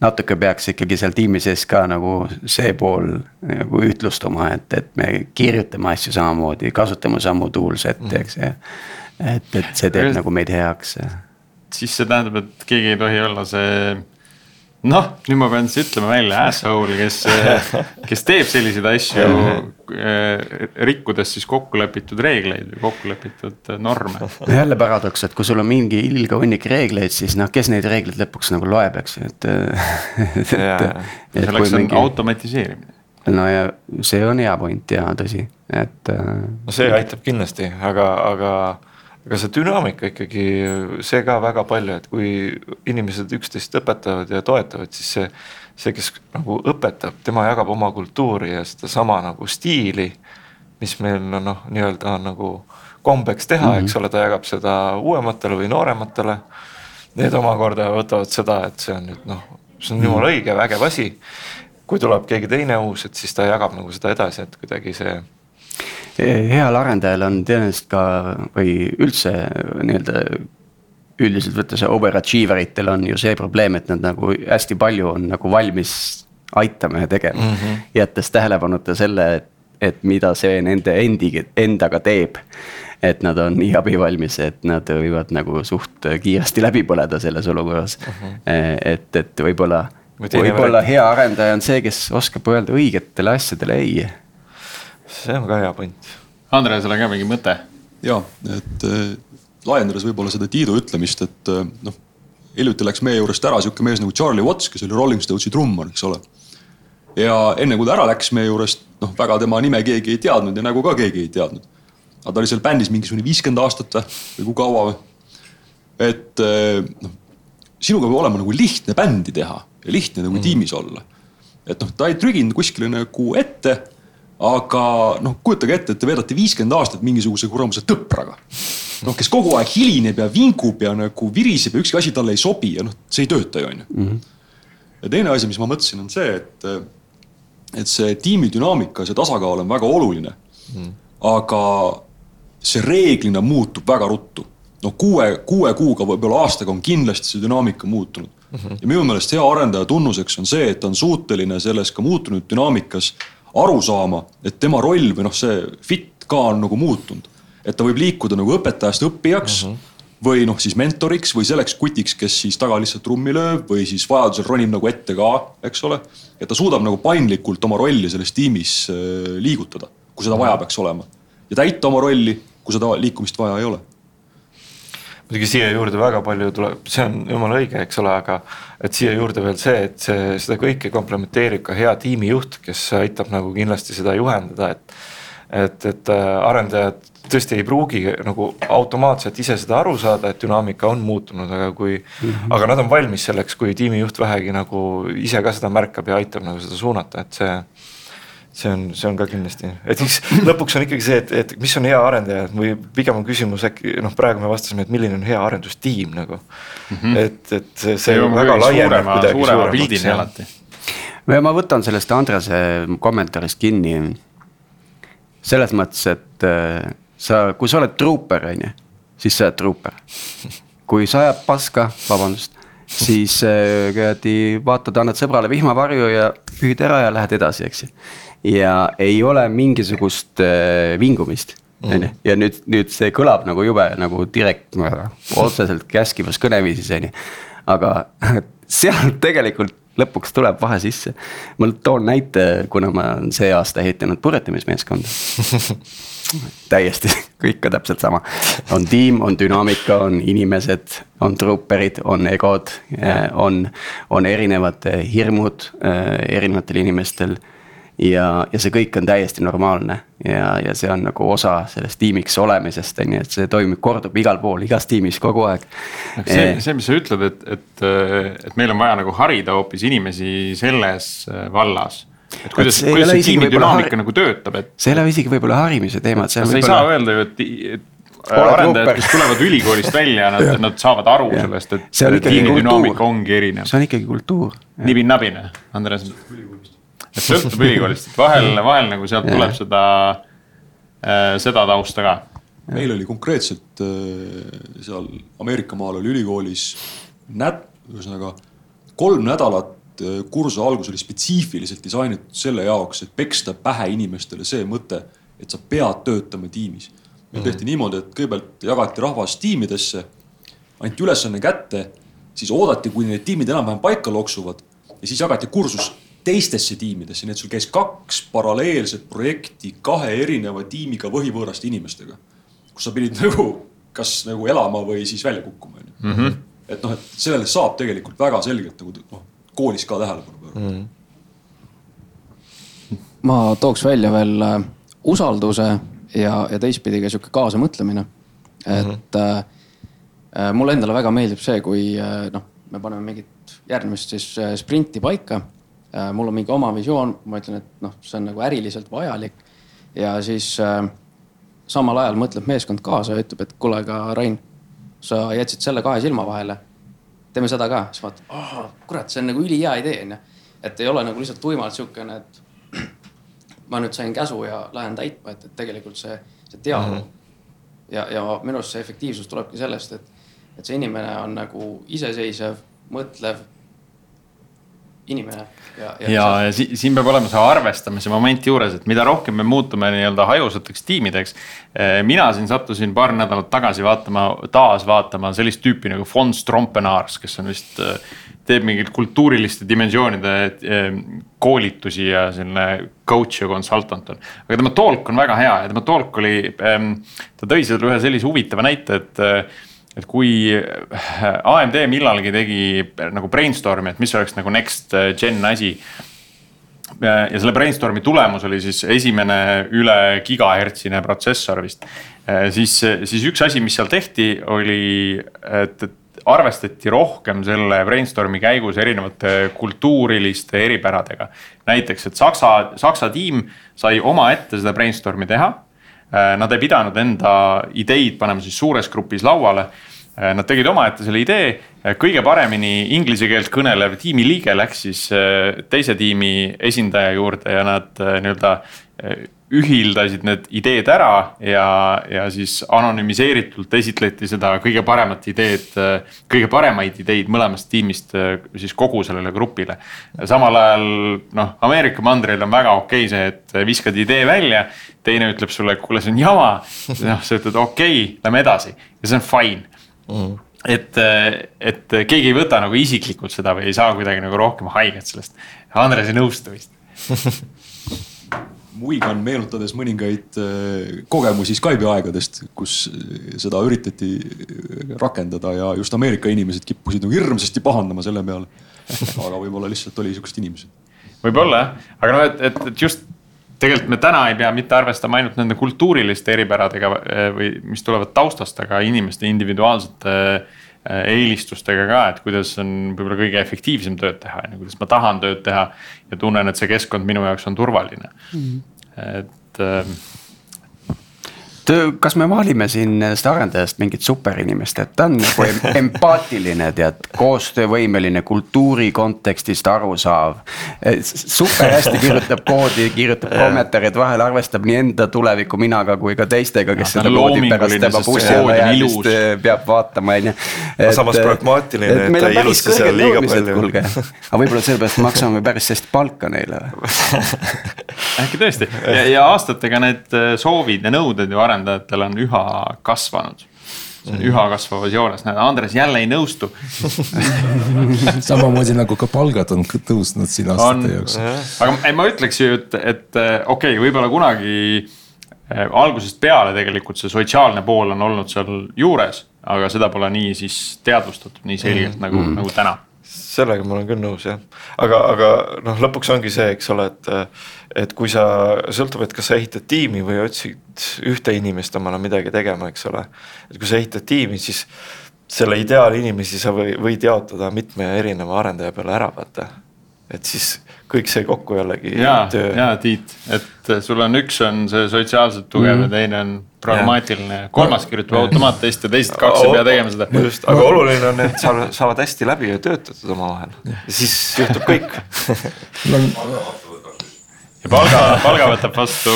natuke peaks ikkagi seal tiimi sees ka nagu see pool nagu ühtlustuma, et, et me kirjutame asju samamoodi, kasutame samu tools'e ette, eks ju. et, et see teeb Aga... nagu meid heaks. siis see tähendab, et keegi ei tohi olla see noh, nüüd ma pean siis ütlema välja asshole, kes, kes teeb selliseid asju eh, rikkudes siis kokkulepitud reegleid või kokkulepitud norme. jälle paradoks, et kui sul on mingi ilge hunnik reegleid, siis noh, kes neid reegleid lõpuks nagu loeb, eks ju, et, et. selleks on mingi... automatiseerimine. no ja see on hea point ja tõsi, et. no see aitab kindlasti, aga, aga aga see dünaamika ikkagi, see ka väga palju, et kui inimesed üksteist õpetavad ja toetavad, siis see. see, kes nagu õpetab, tema jagab oma kultuuri ja sedasama nagu stiili. mis meil on noh, nii-öelda on nagu kombeks teha mm, -hmm. eks ole, ta jagab seda uuematele või noorematele. Need omakorda võtavad seda, et see on nüüd noh, see on jumala õige, vägev asi. kui tuleb keegi teine uus, et siis ta jagab nagu seda edasi, et kuidagi see heal arendajal on tõenäoliselt ka või üldse nii-öelda üldiselt võttes overachiever itel on ju see probleem, et nad nagu hästi palju on nagu valmis aitama ja tegema mm. -hmm. jättes tähelepanuta selle, et, et mida see nende endi, endaga teeb. et nad on nii abivalmis, et nad võivad nagu suht kiiresti läbi põleda selles olukorras mm. -hmm. et, et võib-olla, võib-olla hea arendaja on see, kes oskab öelda õigetele asjadele ei. See on ka hea point. Andresel on ka mingi mõte? ja, et äh, laiendades võib-olla seda Tiidu ütlemist, et äh, noh hiljuti läks meie juurest ära sihuke mees nagu Charlie Watts, kes oli Rolling Stonesi trummar, eks ole ja enne kui ta ära läks meie juurest, noh väga tema nime keegi ei teadnud ja nägu ka keegi ei teadnud. aga ta oli seal bändis mingisugune viiskümmend aastat või, või kui kaua või. et eh, noh, sinuga peab olema nagu lihtne bändi teha ja lihtne nagu mm. tiimis olla. et noh, ta ei trüginud kuskile nagu ette. Aga noh, kujutage ette, et te veedate viiskümmend aastat mingisuguse kuramuse tõpraga. noh, kes kogu aeg hilineb ja vingub ja nagu viriseb ja ükski asi talle ei sobi ja noh, see ei tööta ju on ju. Mhm. ja teine asi, mis ma mõtlesin, on see, et et see tiimi dünaamika, see tasakaal on väga oluline mm.. aga see reeglina muutub väga ruttu. no kuue, kuue kuuga, võib-olla aastaga on kindlasti see dünaamika muutunud mm. -hmm. ja minu meelest hea arendaja tunnuseks on see, et ta on suuteline selles ka muutunud dünaamikas aru saama, et tema roll või noh, see fit ka on nagu muutunud. et ta võib liikuda nagu õpetajast õppijaks mm. -hmm või noh, siis mentoriks või selleks kutiks, kes siis taga lihtsalt trummi lööb või siis vajadusel ronib nagu ette ka, eks ole. et ta suudab nagu paindlikult oma rolli selles tiimis äh, liigutada, kui seda vaja peaks olema. ja täita oma rolli, kui seda liikumist vaja ei ole. Muidugi siia juurde väga palju tuleb, see on jumala õige, eks ole, aga et siia juurde veel see, et see, seda kõike komplementeerib ka hea tiimijuht, kes aitab nagu kindlasti seda juhendada, et et, et äh, arendajad tõesti ei pruugi nagu automaatselt ise seda aru saada, et dünaamika on muutunud, aga kui mm, -hmm. aga nad on valmis selleks, kui tiimijuht vähegi nagu ise ka seda märkab ja aitab nagu seda suunata, et see see on, see on ka kindlasti, et siis lõpuks on ikkagi see, et, et mis on hea arendaja või pigem on küsimus äkki noh, praegu me vastasime, et milline on hea arendustiim nagu mm. -hmm. et, et see, see väga laieneb kuidagi suurema pildini alati. ma võtan sellest Andrese kommentaarist kinni. selles mõttes, et sa, kui sa oled truuper, on ju, siis sa oled truuper. kui sa ajad paska, vabandust, siis äh, kuradi vaatad, annad sõbrale vihmavarju ja püüd ära ja lähed edasi, eks ju. Ja ei ole mingisugust äh, vingumist on ju, ja nüüd, nüüd see kõlab nagu jube nagu direkt, otseselt käskivas kõneviisis, on ju. aga sealt tegelikult lõpuks tuleb vahe sisse. ma toon näite, kuna ma olen see aasta ehitanud purjetamismeeskonda täiesti, kõik ka täpselt sama. on tiim, on dünaamika, on inimesed, on trupperid, on egod, on, on erinevad hirmud äh, erinevatel inimestel. Ja, ja see kõik on täiesti normaalne ja, ja see on nagu osa sellest tiimiks olemisest, on ju, et see toimub, kordub igal pool, igas tiimis kogu aeg. see, äh, see, mis sa ütled, et, et, et meil on vaja nagu harida hoopis inimesi selles äh, vallas et kuidas, kuidas see tiimi dünaamika nagu töötab, et. see ei ole isegi võib-olla harimise teema, et see on. sa ei saa öelda ju, et, et arendajad, kes tulevad ülikoolist välja, nad, nad saavad aru ja. sellest, et tiimi dünaamika ongi erinev. see on ikkagi kultuur. nibin-nabine, Andres. Et sõltub ülikoolist, et vahel, vahel nagu sealt tuleb seda, äh, seda tausta ka. meil oli konkreetselt äh, seal Ameerika maal oli ülikoolis nät-, ühesõnaga kolm nädalat Äh, kursuse algus oli spetsiifiliselt disainitud selle jaoks, et peksta pähe inimestele see mõte, et sa pead töötama tiimis. meil tehti mm. niimoodi, et kõigepealt jagati rahvas tiimidesse, anti ülesanne kätte, siis oodati, kuni need tiimid enam-vähem paika loksuvad ja siis jagati kursus teistesse tiimidesse, nii et sul käis kaks paralleelset projekti kahe erineva tiimiga võhivõõraste inimestega. kus sa pidid nagu kas nagu elama või siis välja kukkuma, onju. Mhm. et noh, et sellele saab tegelikult väga selgelt nagu noh koolis ka tähelepanu pöörata mm. -hmm. ma tooks välja veel äh, usalduse ja, ja teistpidi ka sihuke kaasamõtlemine. et mm -hmm. äh, mulle endale väga meeldib see, kui äh, noh, me paneme mingit järgmist siis äh, sprinti paika. Mul on mingi oma visioon, ma ütlen, et noh, see on nagu äriliselt vajalik ja siis äh, samal ajal mõtleb meeskond kaasa ja ütleb, et kuule, aga Rain, sa jätsid selle kahe silma vahele teeme seda ka, siis vaatad oh,, kurat, see on nagu ülihea idee onju. et ei ole nagu lihtsalt tuimalt sihukene, et ma nüüd sain käsu ja lähen täitma, et, et tegelikult see, see dialoog mm. -hmm. ja, ja minu arust see efektiivsus tulebki sellest, et, et see inimene on nagu iseseisev, mõtlev inimene. ja, ja, ja, ja si siin peab olema see arvestamise moment juures, et mida rohkem me muutume nii-öelda hajusateks tiimideks. Eh, mina siin sattusin paar nädalat tagasi vaatama, taas vaatama sellist tüüpi nagu Fons Trompenaars, kes on vist äh, teeb mingeid kultuuriliste dimensioonide eh, koolitusi ja selline coach ja consultant on. aga tema talk on väga hea ja tema talk oli, ehm, ta tõi seal ühe sellise huvitava näite, et eh, et kui AMD millalgi tegi nagu brainstorm'i, et mis oleks nagu next gen asi. ja selle brainstorm'i tulemus oli siis esimene üle gigahertsine protsessor vist. Siis, siis üks asi, mis seal tehti, oli, et, et arvestati rohkem selle brainstorm'i käigus erinevate kultuuriliste eripäradega. näiteks, et Saksa, Saksa tiim sai omaette seda brainstorm'i teha. Äh, nad ei pidanud enda ideid panema siis suures grupis lauale. Äh, nad tegid omaette selle idee, äh, kõige paremini inglise keelt kõnelev tiimiliige läks siis teise tiimi esindaja juurde ja nad nii-öelda ühildasid need ideed ära ja, ja siis anonüümiseeritult esitleti seda kõige paremat ideed, kõige paremaid ideid mõlemast tiimist siis kogu sellele grupile. samal ajal noh, Ameerika mandril on väga okei okay see, et viskad idee välja, teine ütleb sulle, kuule, see on jama. noh, sa ütled okei okay,, lähme edasi ja see on fine mm. et, et keegi ei võta nagu isiklikult seda või ei saa kuidagi nagu rohkem haiget sellest. Andres ei nõustu vist muigan meenutades mõningaid äh, kogemusi Skype'i aegadest, kus äh, seda üritati äh, rakendada ja just Ameerika inimesed kippusid nagu hirmsasti pahandama selle peale. aga võib-olla lihtsalt oli sihukesed inimesed. võib-olla jah, aga noh, et, et, et just tegelikult me täna ei pea mitte arvestama ainult nende kultuuriliste eripäradega või mis tulevad taustast, aga inimeste individuaalsete eelistustega ka, et kuidas on võib-olla kõige efektiivsem tööd teha, on ju, kuidas ma tahan tööd teha. ja tunnen, et see keskkond minu jaoks on turvaline mm. -hmm. et äh, kas me valime siin nendest arendajast mingit superinimest, et ta on nagu empaatiline, tead, koostöövõimeline, kultuuri kontekstist arusaав. super hästi kirjutab koodi, kirjutab kommentaarid vahel, arvestab nii enda tuleviku minaga kui ka teistega, kes seda koodi pärast tema bussi alla jäämist peab vaatama, on ju. samas pragmaatiline, et ta ei ilusta seal liiga palju. aga võib-olla sellepärast maksame päris sellist palka neile või? äkki tõesti ja, ja aastatega need soovid ja nõuded ju arenevad arendajatel on üha kasvanud see on üha kasvavas joones, näed, Andres jälle ei nõustu samamoodi nagu ka palgad on tõusnud siin aastate jooksul. aga ma ütleks ju, et, et okei okay,, võib-olla kunagi eh, algusest peale tegelikult see sotsiaalne pool on olnud seal juures, aga seda pole nii siis teadvustatud nii selgelt mm. nagu mm., nagu täna sellega ma olen küll nõus jah, aga, aga noh, lõpuks ongi see, eks ole, et. Et kui sa, sõltub, et kas sa ehitad tiimi või otsid ühte inimest omale midagi tegema, eks ole. et kui sa ehitad tiimi, siis selle ideaalinimesi sa või, võid jaotada mitme erineva arendaja peale ära, vaata. et siis kõik see kokku jällegi. ja, ja Tiit, et sul on üks on see sotsiaalselt tugev mm. ja teine on pragmaatiline, kolmas kirjutab automaattesti ja teised kaks ei pea tegema seda. just, aga oluline on, et sa saavad hästi läbi ja töötatud omavahel ja siis juhtub kõik ja palga, palga võtab vastu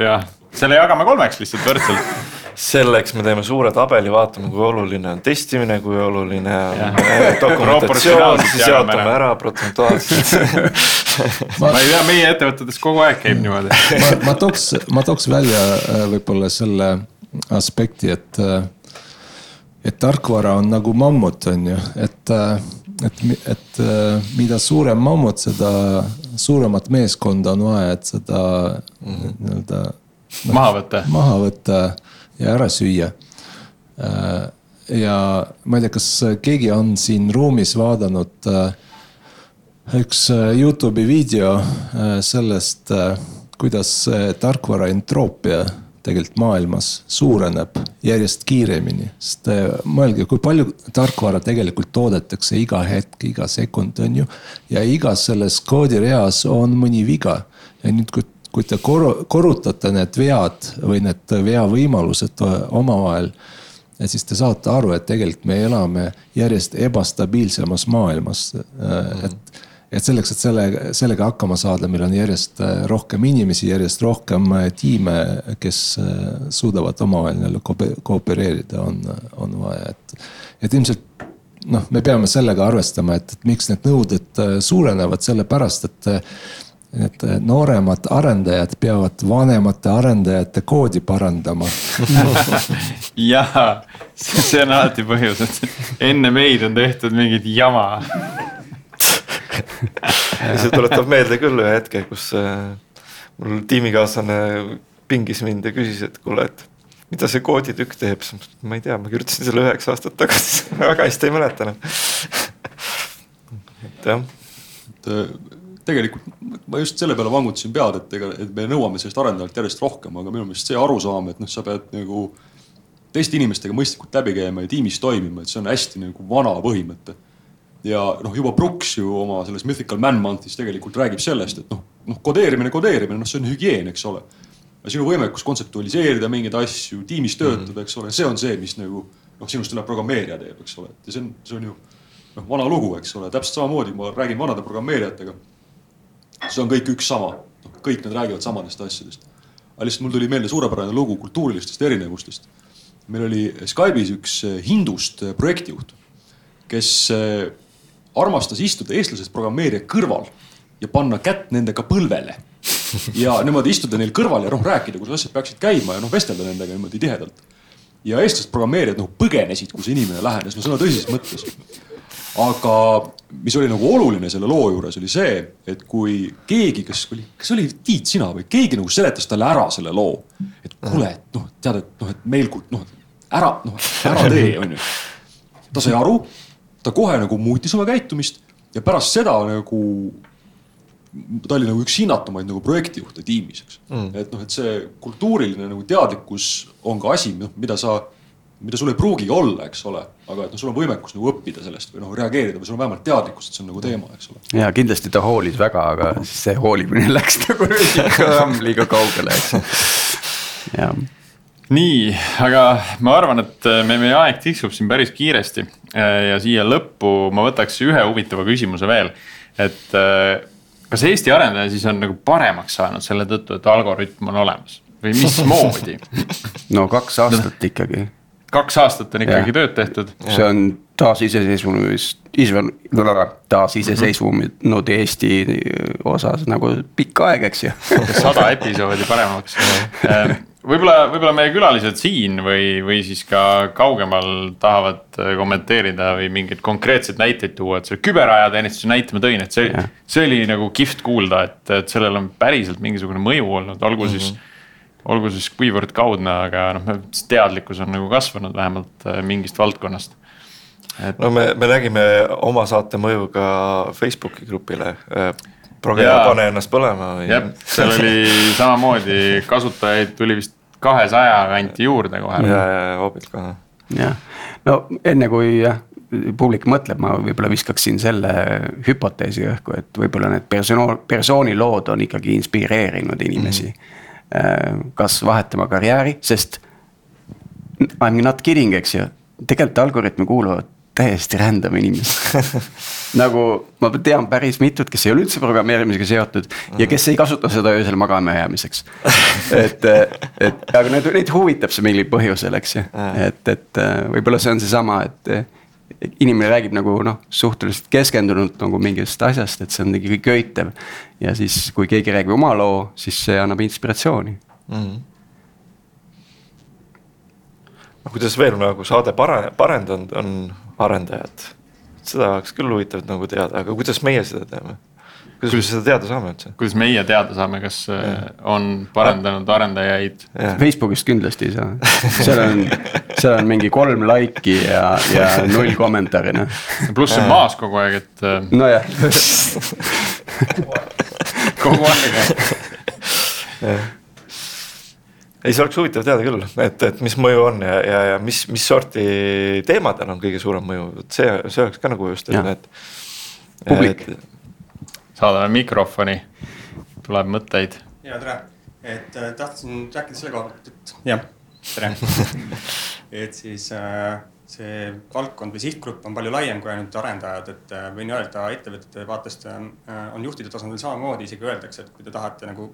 jah, selle jagame kolmeks lihtsalt võrdselt. Selleks me teeme suure tabeli, vaatame, kui oluline on testimine, kui oluline on äh, dokumentatsioon, siis jaotame ära. protsentuaalselt ma ei tea, meie ettevõtetes kogu aeg käib niimoodi. ma, ma tooks, ma tooks välja äh, võib-olla selle aspekti, et, äh, et tarkvara on nagu mammut, on ju, et, et, et mida suurem mammut, seda suuremat meeskonda on vaja, et seda mhm. nii-öelda. maha võtta. maha võtta ja ära süüa. ja ma ei tea, kas keegi on siin ruumis vaadanud üks Youtube'i video sellest, kuidas tarkvara entroopia tegelikult maailmas suureneb järjest kiiremini. sest mõelge, kui palju tarkvara tegelikult toodetakse iga hetk, iga sekund, on ju. ja igas selles koodireas on mõni viga ja nüüd, kui kui te kor-, korrutate need vead või need veavõimalused omavahel. ja siis te saate aru, et tegelikult me elame järjest ebastabiilsemas maailmas, et et selleks, et selle, sellega hakkama saada, meil on järjest äh, rohkem inimesi, järjest rohkem äh, tiime, kes äh, suudavad omavahel nii-öelda koope- koopereerida, on, on vaja, et. et ilmselt noh, me peame sellega arvestama, et, et miks need nõuded suurenevad, sellepärast et need nooremad arendajad peavad vanemate arendajate koodi parandama jaa, see on alati põhjus, et enne meid on tehtud mingit jama ja see tuletab meelde küll ühe hetke, kus äh, mul tiimikaaslane pingis mind ja küsis, et kuule, et mida see kooditükk teeb, siis ma ütlesin, ma ei tea, ma kirjutasin selle üheksa aastat tagasi väga hästi ei mäleta enam. et jah. et äh, tegelikult ma just selle peale vangutasin pead, et ega, et me nõuame sellest arendajalt järjest rohkem, aga minu meelest see arusaam, et noh, sa pead nagu teiste inimestega mõistlikult läbi käima ja tiimis toimima, et see on hästi nagu vana põhimõte ja noh, juba Brooks ju oma selles Mythical Man Month'is tegelikult räägib sellest, et noh, noh kodeerimine, kodeerimine, noh, see on hügieen, eks ole. sinu võimekus kontseptualiseerida mingeid asju, tiimis töötada, eks ole, see on see, mis nagu noh, sinust tuleb programmeerija teeb, eks ole, ja see on, see on ju noh, vana lugu, eks ole, täpselt samamoodi ma räägin vanade programmeerijatega. see on kõik üks sama, noh kõik nad räägivad samadest asjadest. aga lihtsalt mul tuli meelde suurepärane lugu kultuurilistest erinevustest. meil oli Skype'is üks hindust projektijuht, kes armastas istuda eestlasest programmeerija kõrval ja panna kätt nendega põlvele. ja niimoodi istuda neil kõrval ja noh rääkida, kuidas asjad peaksid käima ja noh vestelda nendega niimoodi tihedalt. ja eestlased programmeerijad noh põgenesid, kui see inimene lähenes, no sõna tõsises mõttes. aga mis oli nagu oluline selle loo juures oli see, et kui keegi, kas oli, kas oli Tiit sina või keegi nagu seletas talle ära selle loo. et kuule, et noh, tead, et noh, et meil noh ära, noh ära tee, on ju. ta sai aru ta kohe nagu muutis oma käitumist ja pärast seda nagu ta oli nagu üks hinnatumaid nagu projektijuhte tiimis, eks mm.. et noh, et see kultuuriline nagu teadlikkus on ka asi, noh, mida sa, mida sul ei pruugigi olla, eks ole. aga et noh, sul on võimekus nagu õppida sellest või noh, reageerida või sul on vähemalt teadlikkus, et see on nagu teema, eks ole. ja kindlasti ta hoolis väga, aga siis see hoolimine läks nagu liiga kaugele, eks. jah nii, aga ma arvan, et me, meie aeg tiksub siin päris kiiresti ja siia lõppu ma võtaks ühe huvitava küsimuse veel, et äh, kas Eesti arendaja siis on nagu paremaks saanud selle tõttu, et algoritm on olemas või mismoodi no kaks aastat ikkagi. kaks aastat on ikkagi ja. tööd tehtud. see on taasiseseisvumist, taasiseseisvunud Eesti osas nagu pikk aeg, eks ju sada episoodi paremaks võib-olla, võib-olla meie külalised siin või, või siis ka kaugemal tahavad äh, kommenteerida või mingeid konkreetseid näiteid tuua, et selle küberajateenistuse näite ma tõin, et see, see oli nagu kihvt kuulda, et, et sellel on päriselt mingisugune mõju olnud, olgu siis mm. -hmm olgu siis kuivõrd kaudne, aga noh, teadlikkus on nagu kasvanud vähemalt äh, mingist valdkonnast et.... no me, me nägime oma saate mõju ka Facebooki grupile progeja, pane ennast põlema või? jah, seal oli samamoodi kasutajaid tuli vist kahesaja kanti juurde kohe. ja, ja, ja hoobilt ka. jah, no enne kui jah publik mõtleb, ma võib-olla viskaksin selle hüpoteesi õhku, et võib-olla need persoon, persoonilood on ikkagi inspireerinud inimesi mm. -hmm. kas vahetama karjääri, sest I m not kidding, eks ju, tegelikult algoritmi kuuluvad täiesti random inimesed nagu ma tean päris mitut, kes ei ole üldse programmeerimisega seotud ja kes ei kasuta seda öösel magama jäämiseks. et, et aga neid, neid huvitab see mingil põhjusel, eks ju, et, et võib-olla see on seesama, et inimene räägib nagu noh, suhteliselt keskendunult nagu mingist asjast, et see on ikkagi köitev. ja siis, kui keegi räägib oma loo, siis see annab inspiratsiooni mm. -hmm kuidas veel nagu saade pare-, parendanud on arendajad? seda oleks küll huvitav nagu teada, aga kuidas meie seda teeme? kuidas, me seda teada saame üldse? kuidas meie teada saame, kas äh, ja. on parendanud arendajaid? Facebookist kindlasti ei saa, seal on, seal on mingi kolm like'i ja, ja null kommentaari noh. pluss on maas kogu aeg, et. Äh, nojah kogu aeg jah ei, see oleks huvitav teada küll, et, et mis mõju on ja, ja, ja mis, mis sorti teemadel on kõige suurem mõju, et see, see oleks ka nagu just, et. publik. saadame mikrofoni, tuleb mõtteid. ja tere, et äh, tahtsin rääkida selle koha pealt, et jah, tere et siis äh, see valdkond või sihtgrupp on palju laiem kui ainult arendajad, et äh, võin öelda ettevõtete vaatest äh, on juhtide tasandil samamoodi, isegi öeldakse, et kui te tahate nagu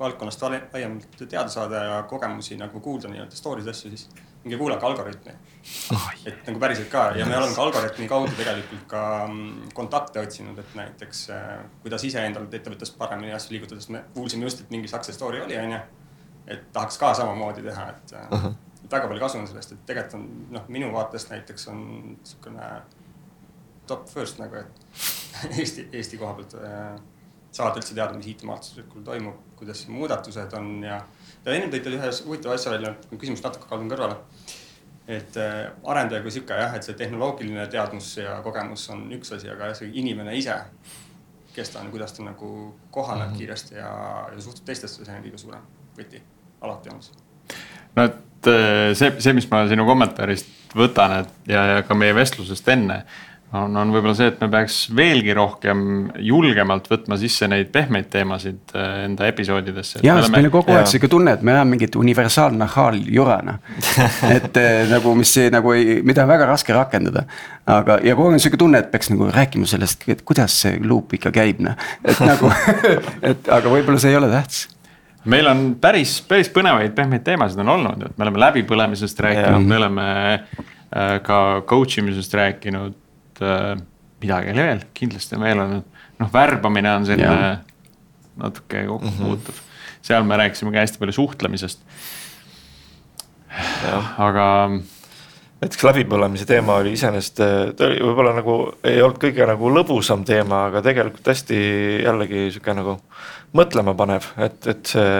valdkonnast laiemalt teada saada ja kogemusi nagu kuulda nii-öelda story d'asju, siis minge kuulake Algorütmi. et nagu päriselt ka ja me oleme ka Algorütmi kaudu tegelikult ka mm, kontakte otsinud, et näiteks äh, kuidas iseendal ettevõttes paremini asju liigutada, sest me kuulsime just, et mingi success story oli, onju. et tahaks ka samamoodi teha, et et väga palju kasu on sellest, et tegelikult on noh, minu vaatest näiteks on niisugune top first nagu, et Eesti, Eesti koha pealt äh, saada üldse teada, mis IT-maastikul toimub, kuidas muudatused on ja. ja ennem tõite ühe huvitava asja välja, küsimust natuke kaldun kõrvale. et äh, arendaja kui sihuke jah, et see tehnoloogiline teadmus ja kogemus on üks asi, aga see inimene ise, kes ta on, kuidas ta nagu kohaneb mm -hmm. kiiresti ja, ja suhtub teistesse, see on kõige suurem võti alati olnud. no see, see, mis ma sinu kommentaarist võtan, et ja, ja ka meie vestlusest enne. on, on võib-olla see, et me peaks veelgi rohkem julgemalt võtma sisse neid pehmeid teemasid äh, enda episoodidesse. ja, sest meil on kogu aeg sihuke tunne, et me oleme mingit universaalnahaaljurana et äh, nagu, mis nagu ei, mida on väga raske rakendada. aga, ja kogu aeg on sihuke tunne, et peaks nagu rääkima sellest, et kuidas see luup ikka käib, noh. et nagu et aga võib-olla see ei ole tähtis meil on päris, päris põnevaid pehmeid teemasid on olnud, et me oleme läbipõlemisest rääkinud, me oleme äh, ka coach imisest rääkinud äh,. midagi oli veel, kindlasti on veel olnud, noh värbamine on selline natuke kokkupuutuv mm. -hmm. seal me rääkisime ka hästi palju suhtlemisest. aga näiteks läbipõlemise teema oli iseenesest, ta oli võib-olla nagu ei olnud kõige nagu lõbusam teema, aga tegelikult hästi jällegi sihuke nagu mõtlema panev, et, et see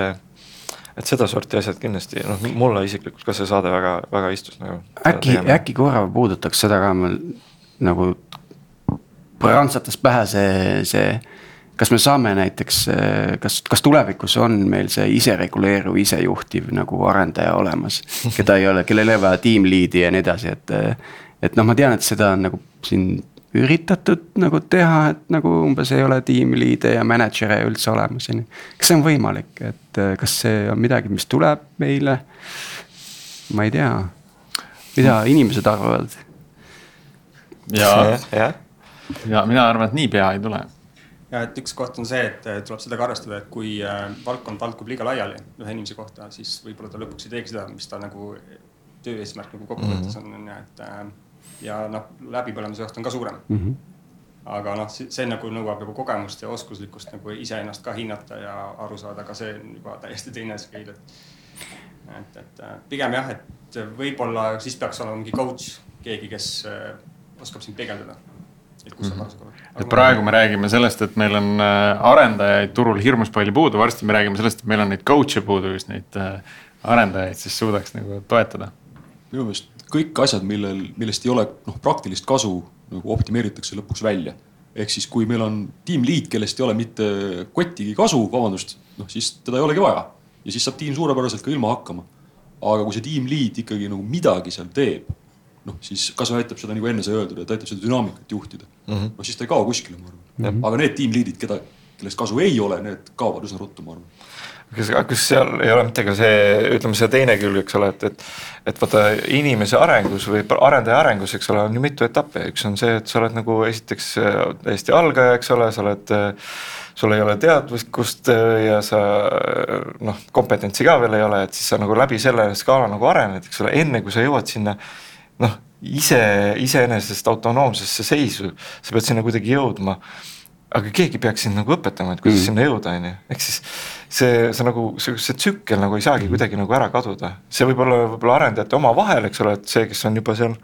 et sedasorti asjad kindlasti, noh mulle isiklikult ka see saade väga, väga istus nagu. äkki, äkki korra puudutaks seda ka mul nagu rantsatas pähe see, see kas me saame näiteks, kas, kas tulevikus on meil see isereguleeruv, isejuhtiv nagu arendaja olemas, keda ei ole, kellel ei ole vaja team lead'i ja nii edasi, et. et noh, ma tean, et seda on nagu siin üritatud nagu teha, et nagu umbes ei ole team lead'e ja mänedžere üldse olemas, on ju. kas see on võimalik, et kas see on midagi, mis tuleb meile? ma ei tea, mida inimesed arvavad? ja, ja, ja mina arvan, et niipea ei tule ja et üks koht on see, et tuleb seda ka arvestada, et kui äh, valdkond valkub liiga laiali ühe inimese kohta, siis võib-olla ta lõpuks ei teegi seda, mis ta nagu töö eesmärk nagu kokkuvõttes mm -hmm. on, on ju, et. Äh, ja noh, läbipõlemise oht on ka suurem mm. -hmm. aga noh, see nagu nõuab nagu kogemust ja oskuslikkust nagu iseennast ka hinnata ja aru saada, aga see on juba täiesti teine skeil, et. et, et äh, pigem jah, et võib-olla siis peaks olema mingi coach, keegi, kes oskab sind peegeldada et kus sa parasjagu oled. et praegu me räägime sellest, et meil on äh, arendajaid turul hirmus palju puudu, varsti me räägime sellest, et meil on neid coach'e puudu, just neid äh, arendajaid siis suudaks nagu toetada. minu meelest kõik asjad, millel, millest ei ole noh praktilist kasu nagu optimeeritakse lõpuks välja. ehk siis, kui meil on tiim lead, kellest ei ole mitte kottigi kasu, vabandust, noh siis teda ei olegi vaja. ja siis saab tiim suurepäraselt ka ilma hakkama. aga kui see tiim lead ikkagi nagu midagi seal teeb noh, siis kas aitab seda nagu enne sai öeldud, et aitab seda dünaamikat juhtida mm. -hmm. noh, siis ta ei kao kuskile, ma arvan mm. -hmm. aga need tiimliidid, keda, kellest kasu ei ole, need kaovad üsna ruttu, ma arvan kas, kas seal ei ole mitte ka see, ütleme see teine külg, eks ole, et, et, et vaata inimese arengus või arendaja arengus, eks ole, on ju mitu etappi, üks on see, et sa oled nagu esiteks äh, täiesti algaja, eks ole, sa oled. sul ei ole teadlikkust äh, ja sa noh, kompetentsi ka veel ei ole, et siis sa nagu läbi selle skaala nagu arened, eks ole, enne kui sa jõuad sinna noh, ise, iseenesest autonoomsesse seisu, sa pead sinna kuidagi jõudma. aga keegi peaks sind nagu õpetama, et kuidas mm. sinna jõuda, on ju, ehk siis see, see nagu see, see tsükkel nagu ei saagi mm. kuidagi nagu ära kaduda, see võib olla võib-olla arendajate omavahel, eks ole, et see, kes on juba seal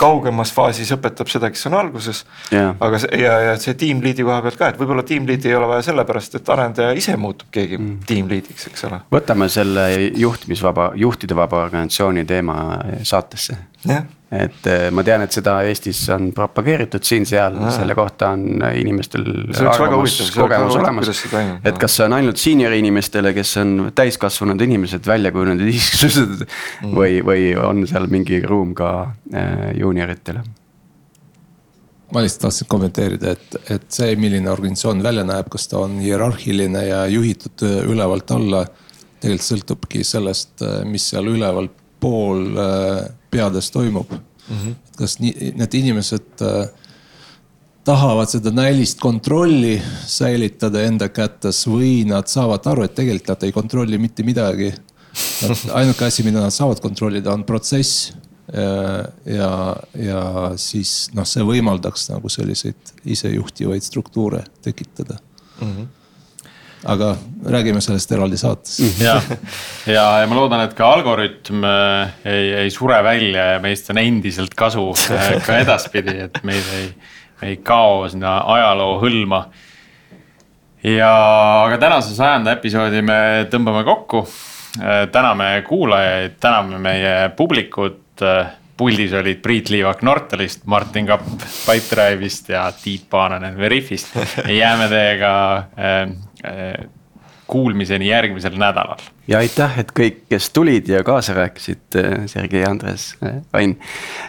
kaugemas faasis õpetab seda, kes on alguses yeah.. aga see ja, ja see team lead'i koha pealt ka, et võib-olla team lead'i ei ole vaja sellepärast, et arendaja ise muutub keegi mm. team lead'iks, eks ole. võtame selle juhtimisvaba, juhtide vaba organisatsiooni teema saatesse et eh, ma tean, et seda Eestis on propageeritud siin-seal, selle kohta on inimestel. et kas see on ainult senior inimestele, kes on täiskasvanud inimesed, väljakujunenud isiksused mm. või, või on seal mingi ruum ka äh, juunioritele? ma lihtsalt tahtsin kommenteerida, et, et see, milline organisatsioon välja näeb, kas ta on hierarhiline ja juhitud äh, ülevalt alla. tegelikult sõltubki sellest, mis seal üleval pool peades toimub mm. -hmm. kas nii, need inimesed äh, tahavad seda näilist kontrolli säilitada enda kätes või nad saavad aru, et tegelikult nad ei kontrolli mitte midagi. ainuke asi, mida nad saavad kontrollida, on protsess. ja, ja siis noh, see võimaldaks nagu selliseid isejuhtivaid struktuure tekitada mm. -hmm aga räägime sellest eraldi saates. ja, ja, ja ma loodan, et ka algoritm äh, ei, ei sure välja ja meist on endiselt kasu äh, ka edaspidi, et meil ei, ei kao sinna ajaloo hõlma. ja, aga tänase sajanda episoodi me tõmbame kokku. Äh, täname kuulajaid, täname meie publikut puldis olid Priit Liivak Nortalist, Martin Kapp Pipedrive'ist ja Tiit Paananen Veriffist. jääme teiega kuulmiseni järgmisel nädalal. ja aitäh, et kõik, kes tulid ja kaasa rääkisid, äh, Sergei, Andres, Ain,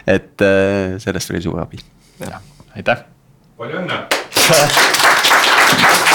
et sellest oli suur abi. aitäh. palju õnne